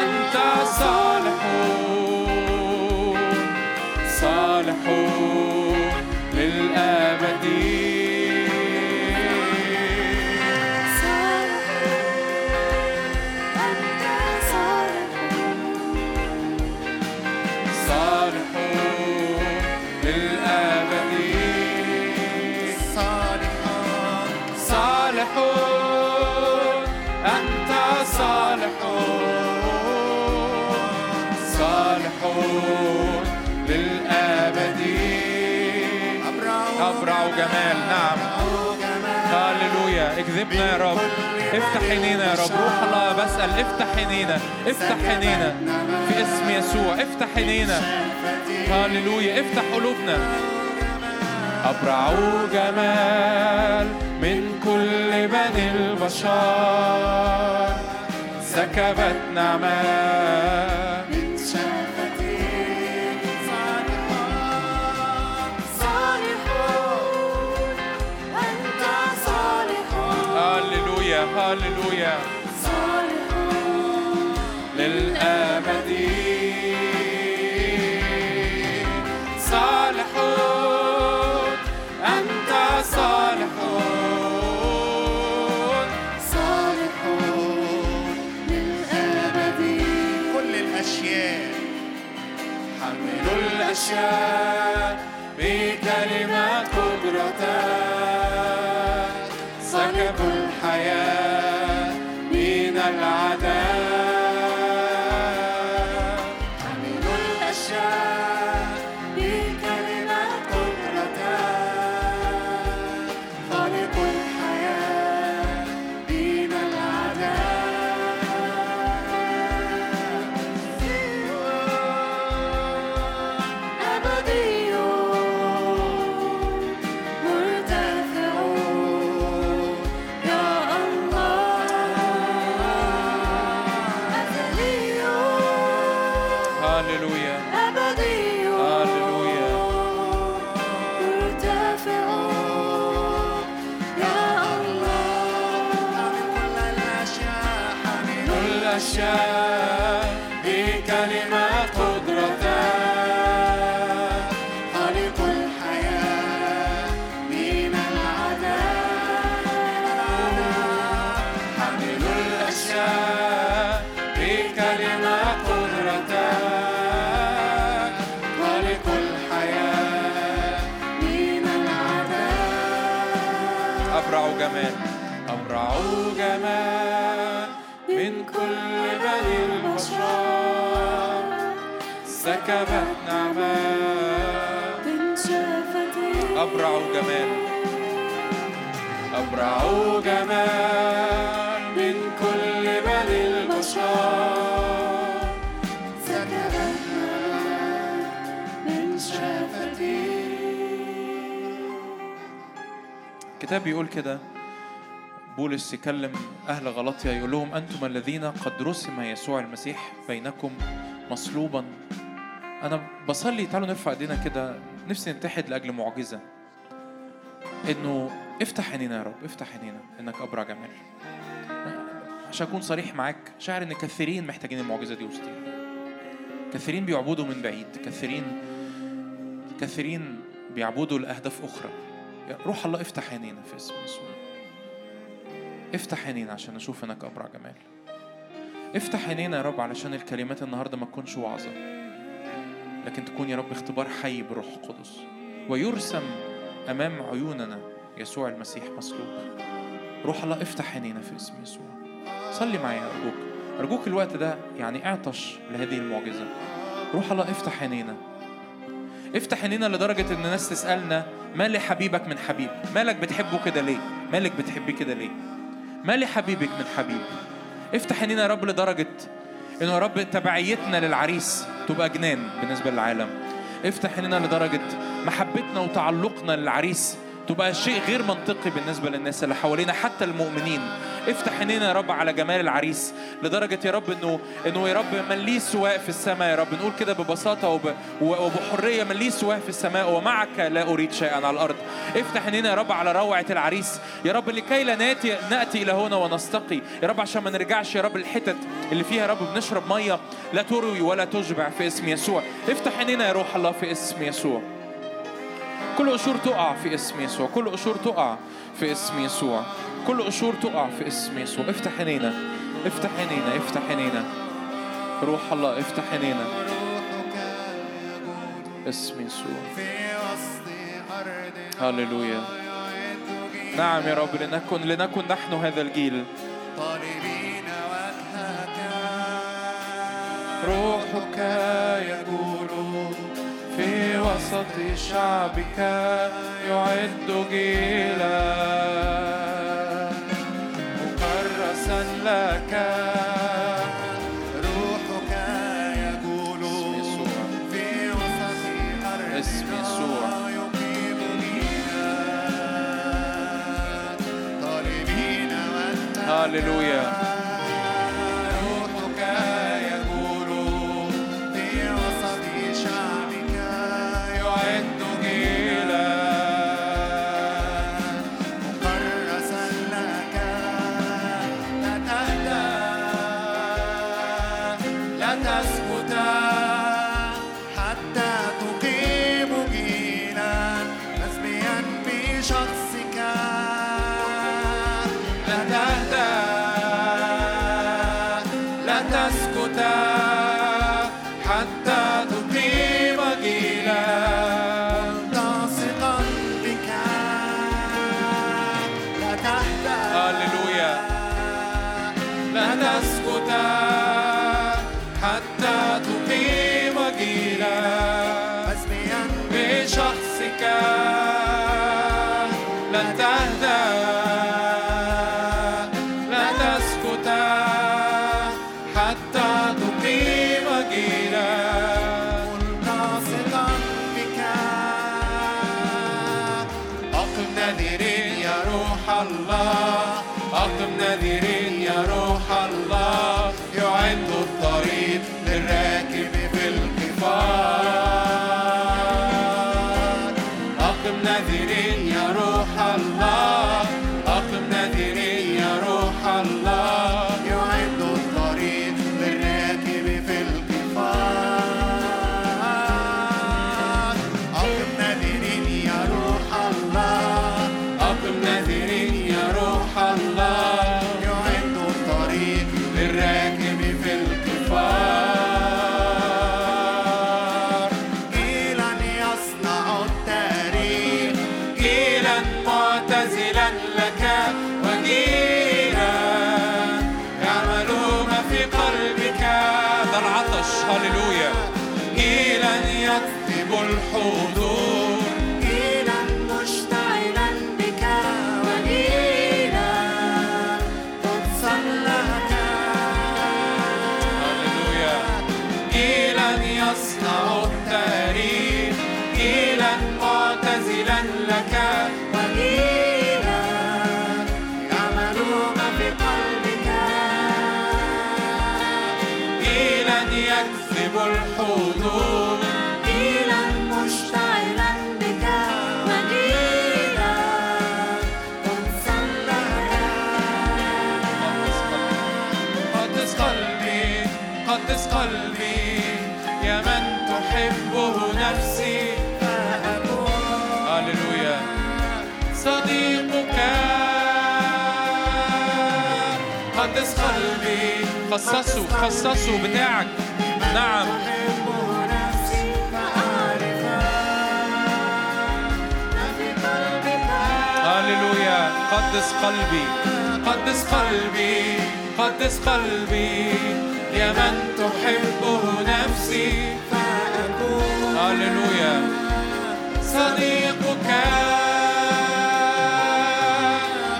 أنت صالح. ورفرع وجمال نعم هللويا اكذبنا يا رب افتح عينينا يا رب روح الله بسأل افتح عينينا افتح عينينا في اسم يسوع افتح عينينا هللويا افتح قلوبنا أبرع جمال من كل بني البشر سكبت نعمان هللويا للأبد صالح أنت صالح صالح للأبد كل الأشياء حمل الأشياء بكلمة قدرتك سكب جمال. أبرع جمال من كل بني البشر سكبت من شفتي الكتاب بيقول كده. بولس يكلم أهل غلطيا يقول لهم أنتم الذين قد رسم يسوع المسيح بينكم مصلوبا. أنا بصلي تعالوا نرفع إيدينا كده. نفسي نتحد لأجل معجزة. إنه افتح عينينا يا رب افتح عينينا إنك أبرع جمال. عشان أكون صريح معاك شاعر إن كثيرين محتاجين المعجزة دي وسطينا. كثيرين بيعبدوا من بعيد كثيرين كثيرين بيعبدوا لأهداف أخرى. يا روح الله افتح عينينا في اسم يسوع. افتح عينينا عشان نشوف إنك أبرع جمال. افتح عينينا يا رب علشان الكلمات النهارده ما تكونش وعظه لكن تكون يا رب اختبار حي بروح القدس. ويرسم أمام عيوننا يسوع المسيح مصلوب روح الله افتح عينينا في اسم يسوع صلي معايا أرجوك أرجوك الوقت ده يعني اعطش لهذه المعجزة روح الله افتح عينينا افتح عينينا لدرجة إن الناس تسألنا ما لحبيبك من حبيب؟ مالك بتحبه كده ليه؟ مالك بتحبيه كده ليه؟ ما لحبيبك من حبيب؟ افتح عينينا يا رب لدرجة إنه يا رب تبعيتنا للعريس تبقى جنان بالنسبة للعالم. افتح عينينا لدرجة محبتنا وتعلقنا للعريس. تبقى شيء غير منطقي بالنسبة للناس اللي حوالينا حتى المؤمنين. افتح عينينا يا رب على جمال العريس لدرجة يا رب انه إنه يا رب من ليه سواء في السماء يا رب. نقول كده ببساطة وب وبحرية من ليه سواء في السماء ومعك لا أريد شيئا على الأرض. افتح عينينا يا رب على روعة العريس. يا رب لكي لا ناتي نأتي إلى هنا ونستقي. يا رب عشان ما نرجعش يا رب الحتت اللي فيها يا رب بنشرب مية لا تروي ولا تشبع في اسم يسوع. افتح عينينا يا روح الله في اسم يسوع. كل قشور تقع في اسم يسوع. كل قشور تقع في اسم يسوع. كل قشور تقع في اسم يسوع. افتح عينينا. افتح عينينا. افتح عينينا. روح الله افتح عينينا. اسم يسوع. هللويا. نعم يا رب. لنكن لنكن نحن هذا الجيل. طالبين وجهك روحك يقول في وسط شعبك يعد جيلا. مكرسا لك روحك يقول في وسط أرض اسم يسوع. طالبين وجهك هللويا خصصه خصصه بتاعك نعم. هللويا. قدس قلبي. قدس قلبي. قدس قلبي. يا من تحبه نفسي. فأكون هللويا. صديقك.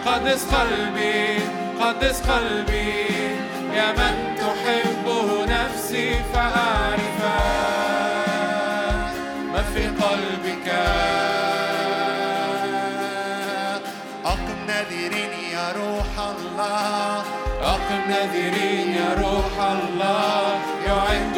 قدس قلبي. قدس قلبي. يا من تحبه نفسي فأعرف ما في قلبك. أقم نذيرين يا روح الله. يا روح الله. يعد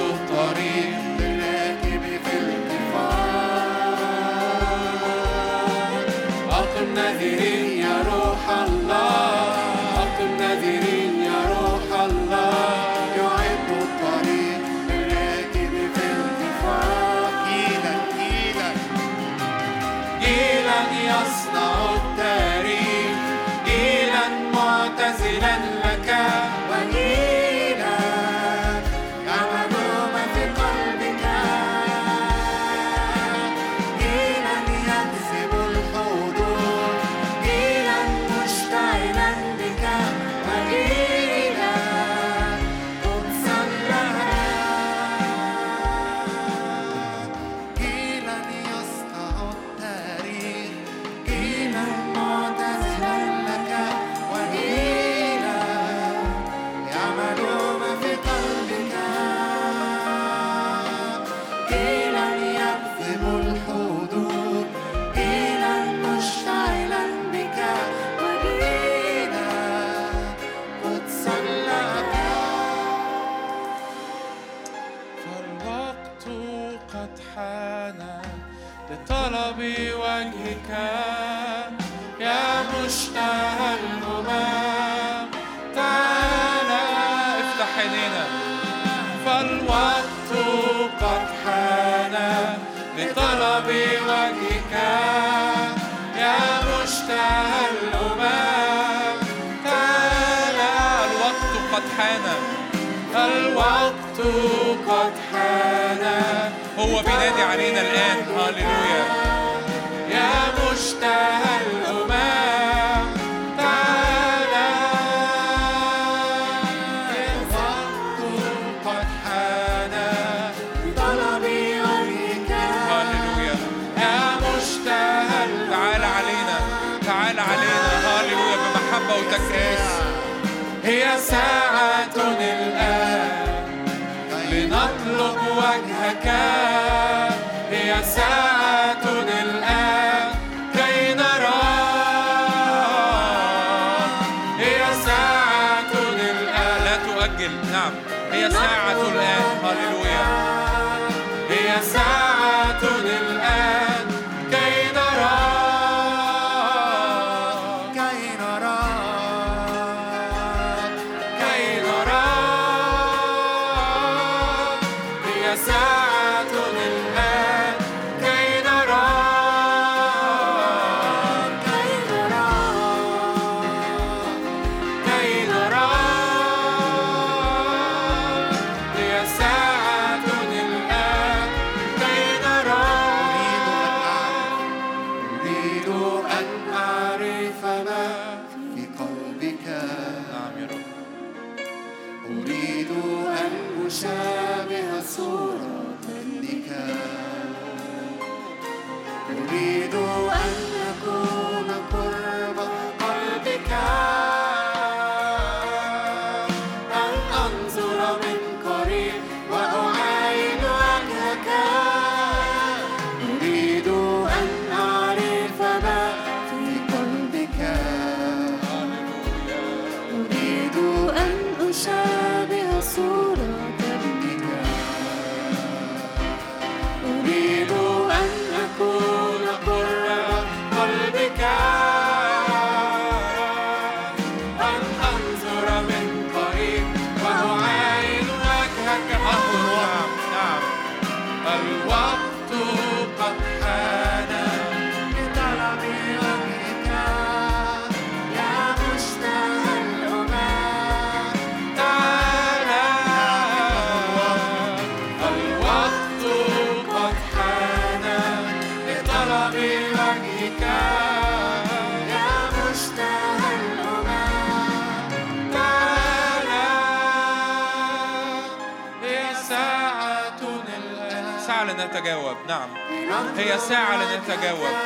هي ساعة لنتجاوب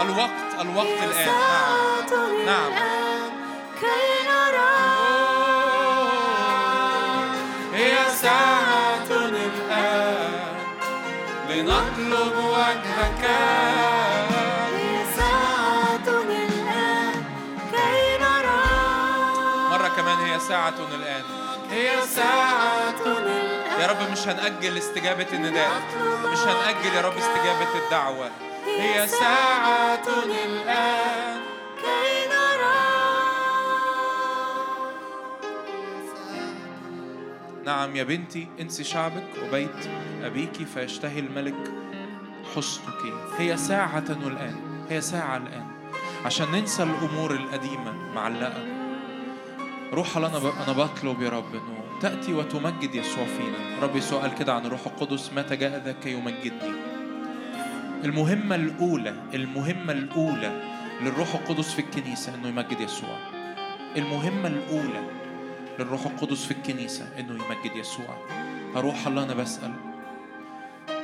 الوقت الوقت الآن. نعم. نعم. كي نرى هي ساعة الآن. لنطلب وجهك. هي ساعة كي مرة كمان هي ساعة الآن. هي ساعة الآن. يا رب مش هنأجل استجابة النداء. مش هنأجل يا رب استجابة الدعوة. هي ساعة الآن. كي نرى. نعم يا بنتي انسي شعبك وبيت أبيك فيشتهي الملك حسنك. هي ساعة الآن. هي ساعة الآن. عشان ننسى الأمور القديمة معلقة. روح أنا أنا بطلب يا رب إنه تأتي وتمجد يسوع فينا رب يسوع قال كده عن الروح القدس. متى جاء ذاك يمجدني؟ المهمة الأولى المهمة الأولى للروح القدس في الكنيسة إنه يمجد يسوع. المهمة الأولى للروح القدس في الكنيسة إنه يمجد يسوع. هروح الله أنا بسأل.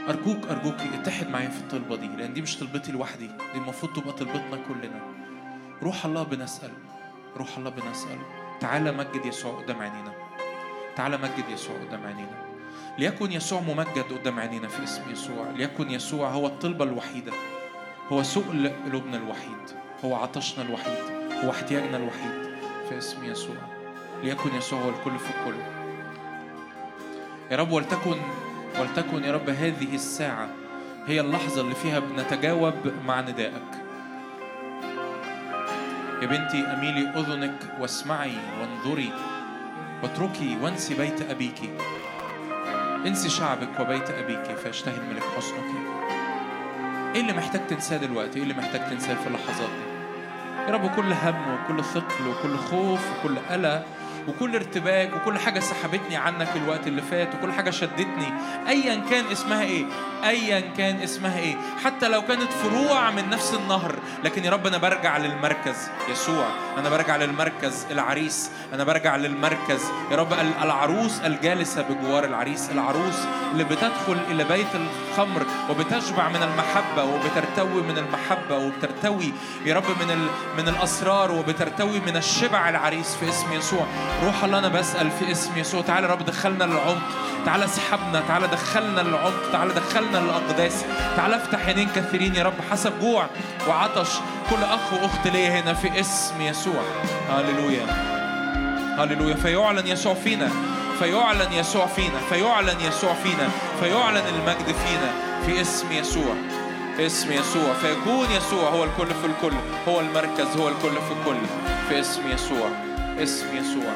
أرجوك أرجوك اتحد معايا في الطلبة دي لأن دي مش طلبتي لوحدي. دي المفروض تبقى طلبتنا كلنا. روح الله بنسأل. روح الله بنسأل. تعالى مجد يسوع قدام عينينا. تعالى مجد يسوع قدام عينينا. ليكن يسوع ممجد قدام عينينا في اسم يسوع. ليكن يسوع هو الطلبة الوحيدة. هو سؤل قلوبنا الوحيد. هو عطشنا الوحيد. هو احتياجنا الوحيد في اسم يسوع. ليكن يسوع هو الكل في الكل. يا رب ولتكن ولتكن يا رب هذه الساعة هي اللحظة اللي فيها بنتجاوب مع ندائك. يا بنتي أميلي أذنك واسمعي وانظري. واتركي وانسي بيت أبيك. انسي شعبك وبيت أبيك فيشتهي الملك حسنك. إيه اللي محتاج تنساه دلوقتي؟ إيه اللي محتاج تنساه في اللحظات دي؟ يا رب كل هم وكل ثقل وكل خوف وكل قلق وكل ارتباك وكل حاجة سحبتني عنك الوقت اللي فات وكل حاجة شدتني. أيا كان اسمها إيه؟ أيا كان اسمها إيه؟ حتى لو كانت فروع من نفس النهر لكن يا رب أنا برجع للمركز. يسوع أنا برجع للمركز العريس. أنا برجع للمركز. يا رب ال- العروس الجالسة بجوار العريس. العروس اللي بتدخل إلى بيت الخمر وبتشبع من المحبة وبترتوي من المحبة وبترتوي يا رب من. من الأسرار وبترتوي من الشبع العريس في اسم يسوع. روح الله أنا بسأل في اسم يسوع. تعالى رب دخلنا للعمق. تعالى اسحبنا تعالى دخلنا للعمق. تعالى دخلنا للأقداس. تعالى افتح عينين كثيرين يا رب حسب جوع وعطش. كل أخ وأخت ليا هنا في اسم يسوع. هللويا. هللويا. فيعلن يسوع فينا. فيعلن يسوع فينا. فيعلن يسوع فينا. فيعلن المجد فينا في اسم يسوع. في اسم يسوع. فيكون يسوع هو الكل في الكل. هو المركز هو الكل في الكل. في اسم يسوع. اسم يسوع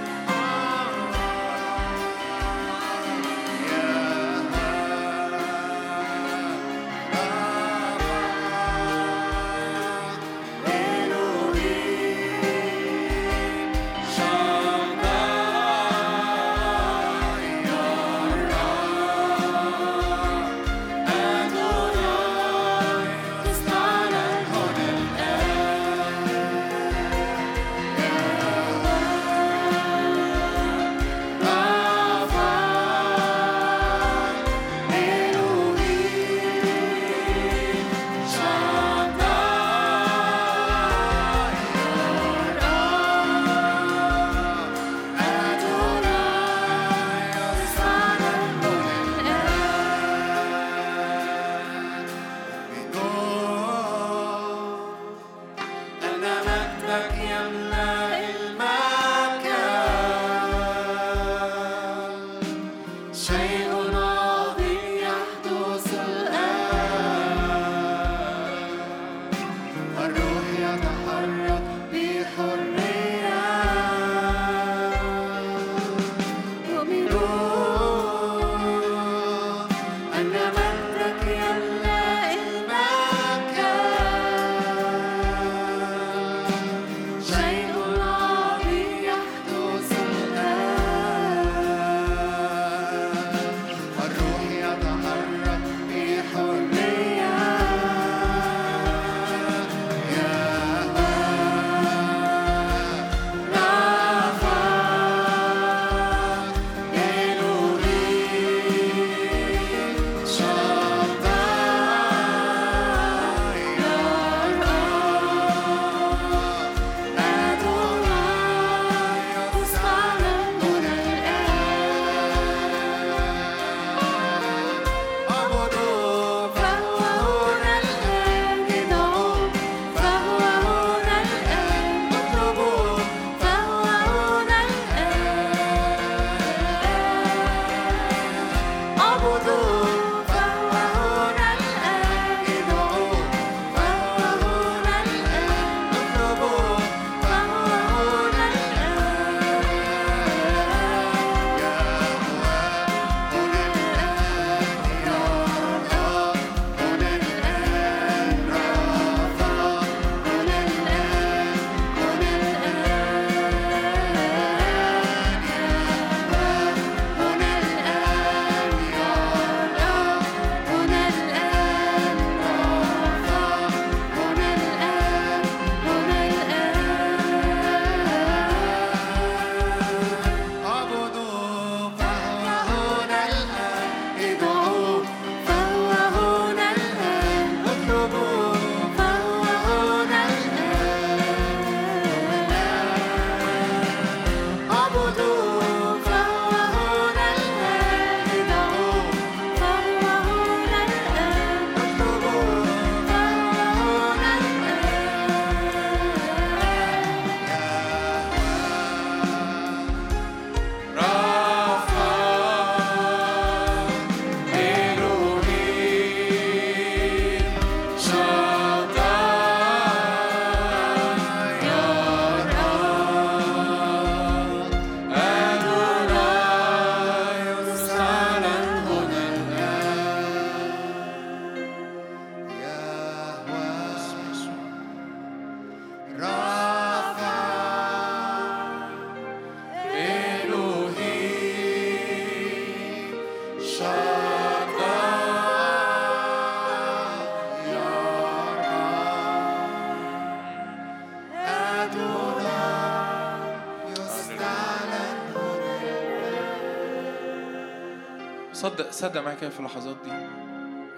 صدق معايا كده في اللحظات دي؟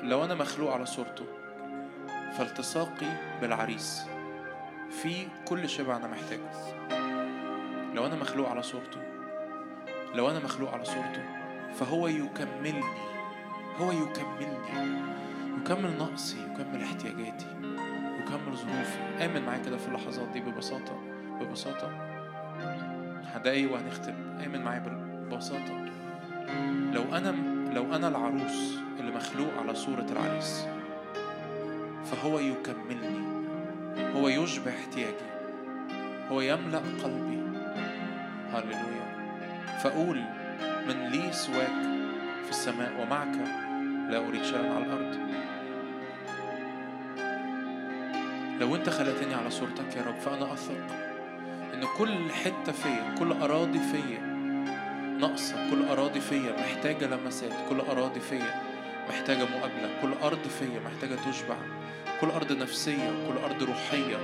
لو أنا مخلوق على صورته فالتصاقي بالعريس. في كل شبع أنا محتاجه. لو أنا مخلوق على صورته لو أنا مخلوق على صورته فهو يكملني. هو يكملني. يكمل نقصي يكمل احتياجاتي يكمل ظروفي. آمن معايا كده في اللحظات دي ببساطة ببساطة. دقايق وهنختم. آمن معايا ببساطة لو أنا لو أنا العروس اللي مخلوق على صورة العريس فهو يكملني هو يشبع احتياجي هو يملأ قلبي. هللويا. فأقول من لي سواك في السماء ومعك لا أريد شيئا على الأرض. لو أنت خلقتني على صورتك يا رب فأنا أثق إن كل حتة فيا كل أراضي فيا ناقصة. كل أراضي فيا محتاجة لمسات كل أراضي فيا محتاجة مقابلة كل أرض فيا محتاجة تشبع كل أرض نفسية كل أرض روحية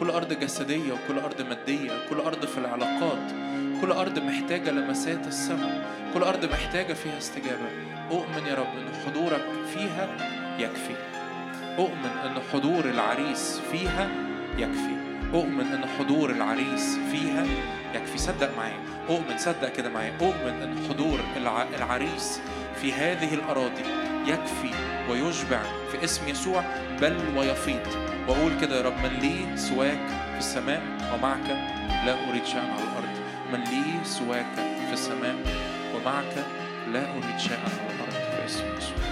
كل أرض جسدية وكل أرض مادية كل أرض في العلاقات كل أرض محتاجة لمسات السماء كل أرض محتاجة فيها استجابة. أؤمن يا رب أن حضورك فيها يكفي. أؤمن أن حضور العريس فيها يكفي. أؤمن أن حضور العريس فيها؟ يكفي صدق معايا أؤمن صدق كده معايا أؤمن أن حضور الع... العريس في هذه الأراضي يكفي ويشبع في اسم يسوع بل ويفيض. وأقول كده يا رب من لي سواك في السماء ومعك لا أريد شيئا على الأرض. من لي سواك في السماء ومعك لا أريد شيئا على الأرض في اسم يسوع.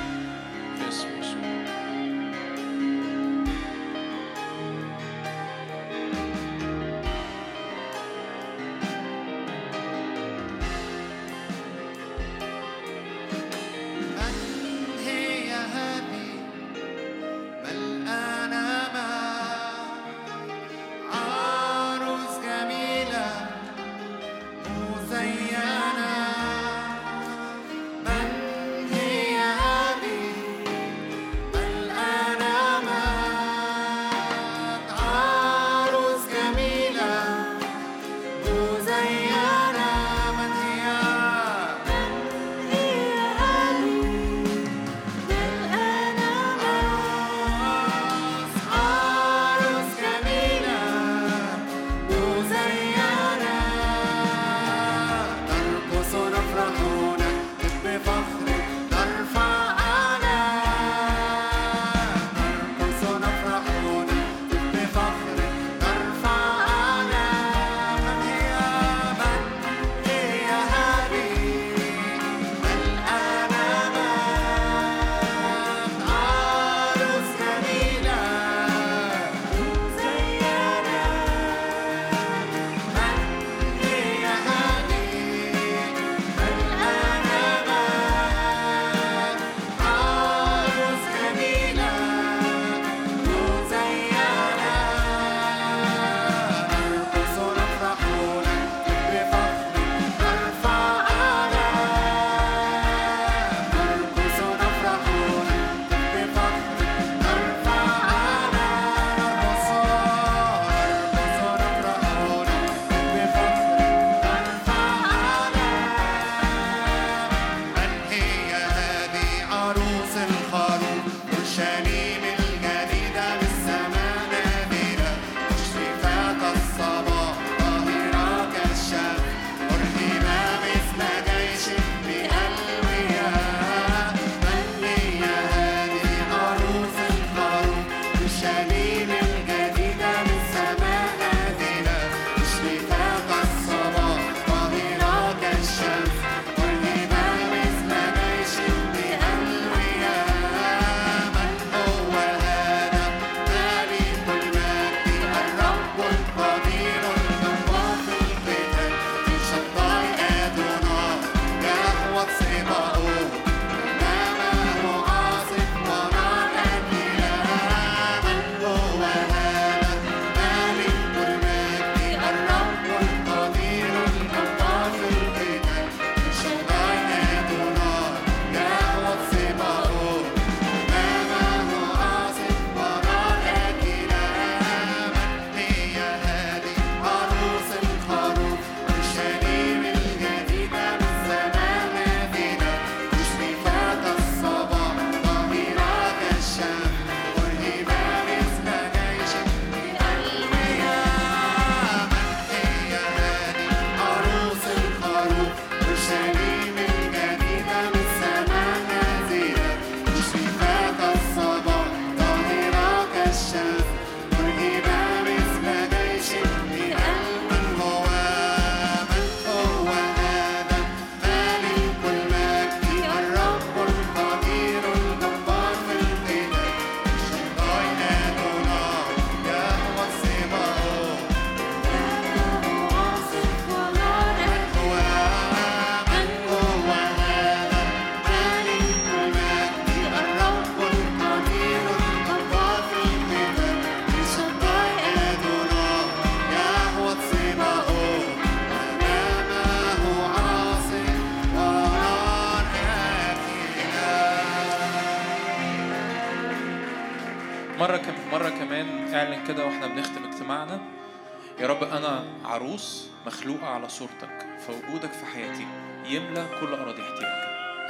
يملى كل اراضي احتياج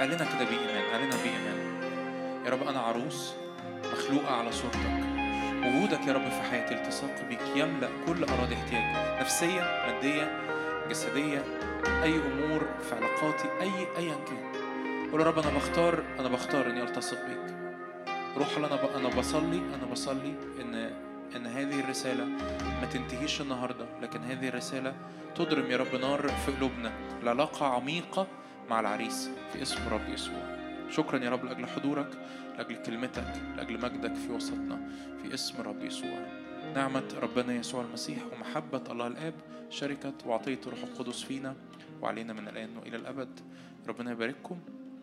أعلنها كده بإيمان أعلنها بإيمان. يا رب أنا عروس مخلوقة على صورتك. وجودك يا رب في حياتي التصاق بيك يملأ كل اراضي احتياج نفسية مادية جسدية أي أمور في علاقاتي أي ايا كان. قول يا رب أنا بختار أنا بختار إني ألتصق بيك. روح ب- أنا بصلي أنا بصلي إن ان هذه الرسالة ما تنتهيش النهارده لكن هذه الرسالة تضرم يا رب نار في قلوبنا. العلاقه عميقه مع العريس في اسم رب يسوع. شكرا يا رب لأجل حضورك لأجل كلمتك لأجل مجدك في وسطنا في اسم رب يسوع. نعمة ربنا يسوع المسيح ومحبة الله الآب شركة وعطية الروح القدس فينا وعلينا من الآن وإلى الأبد. ربنا يبارككم.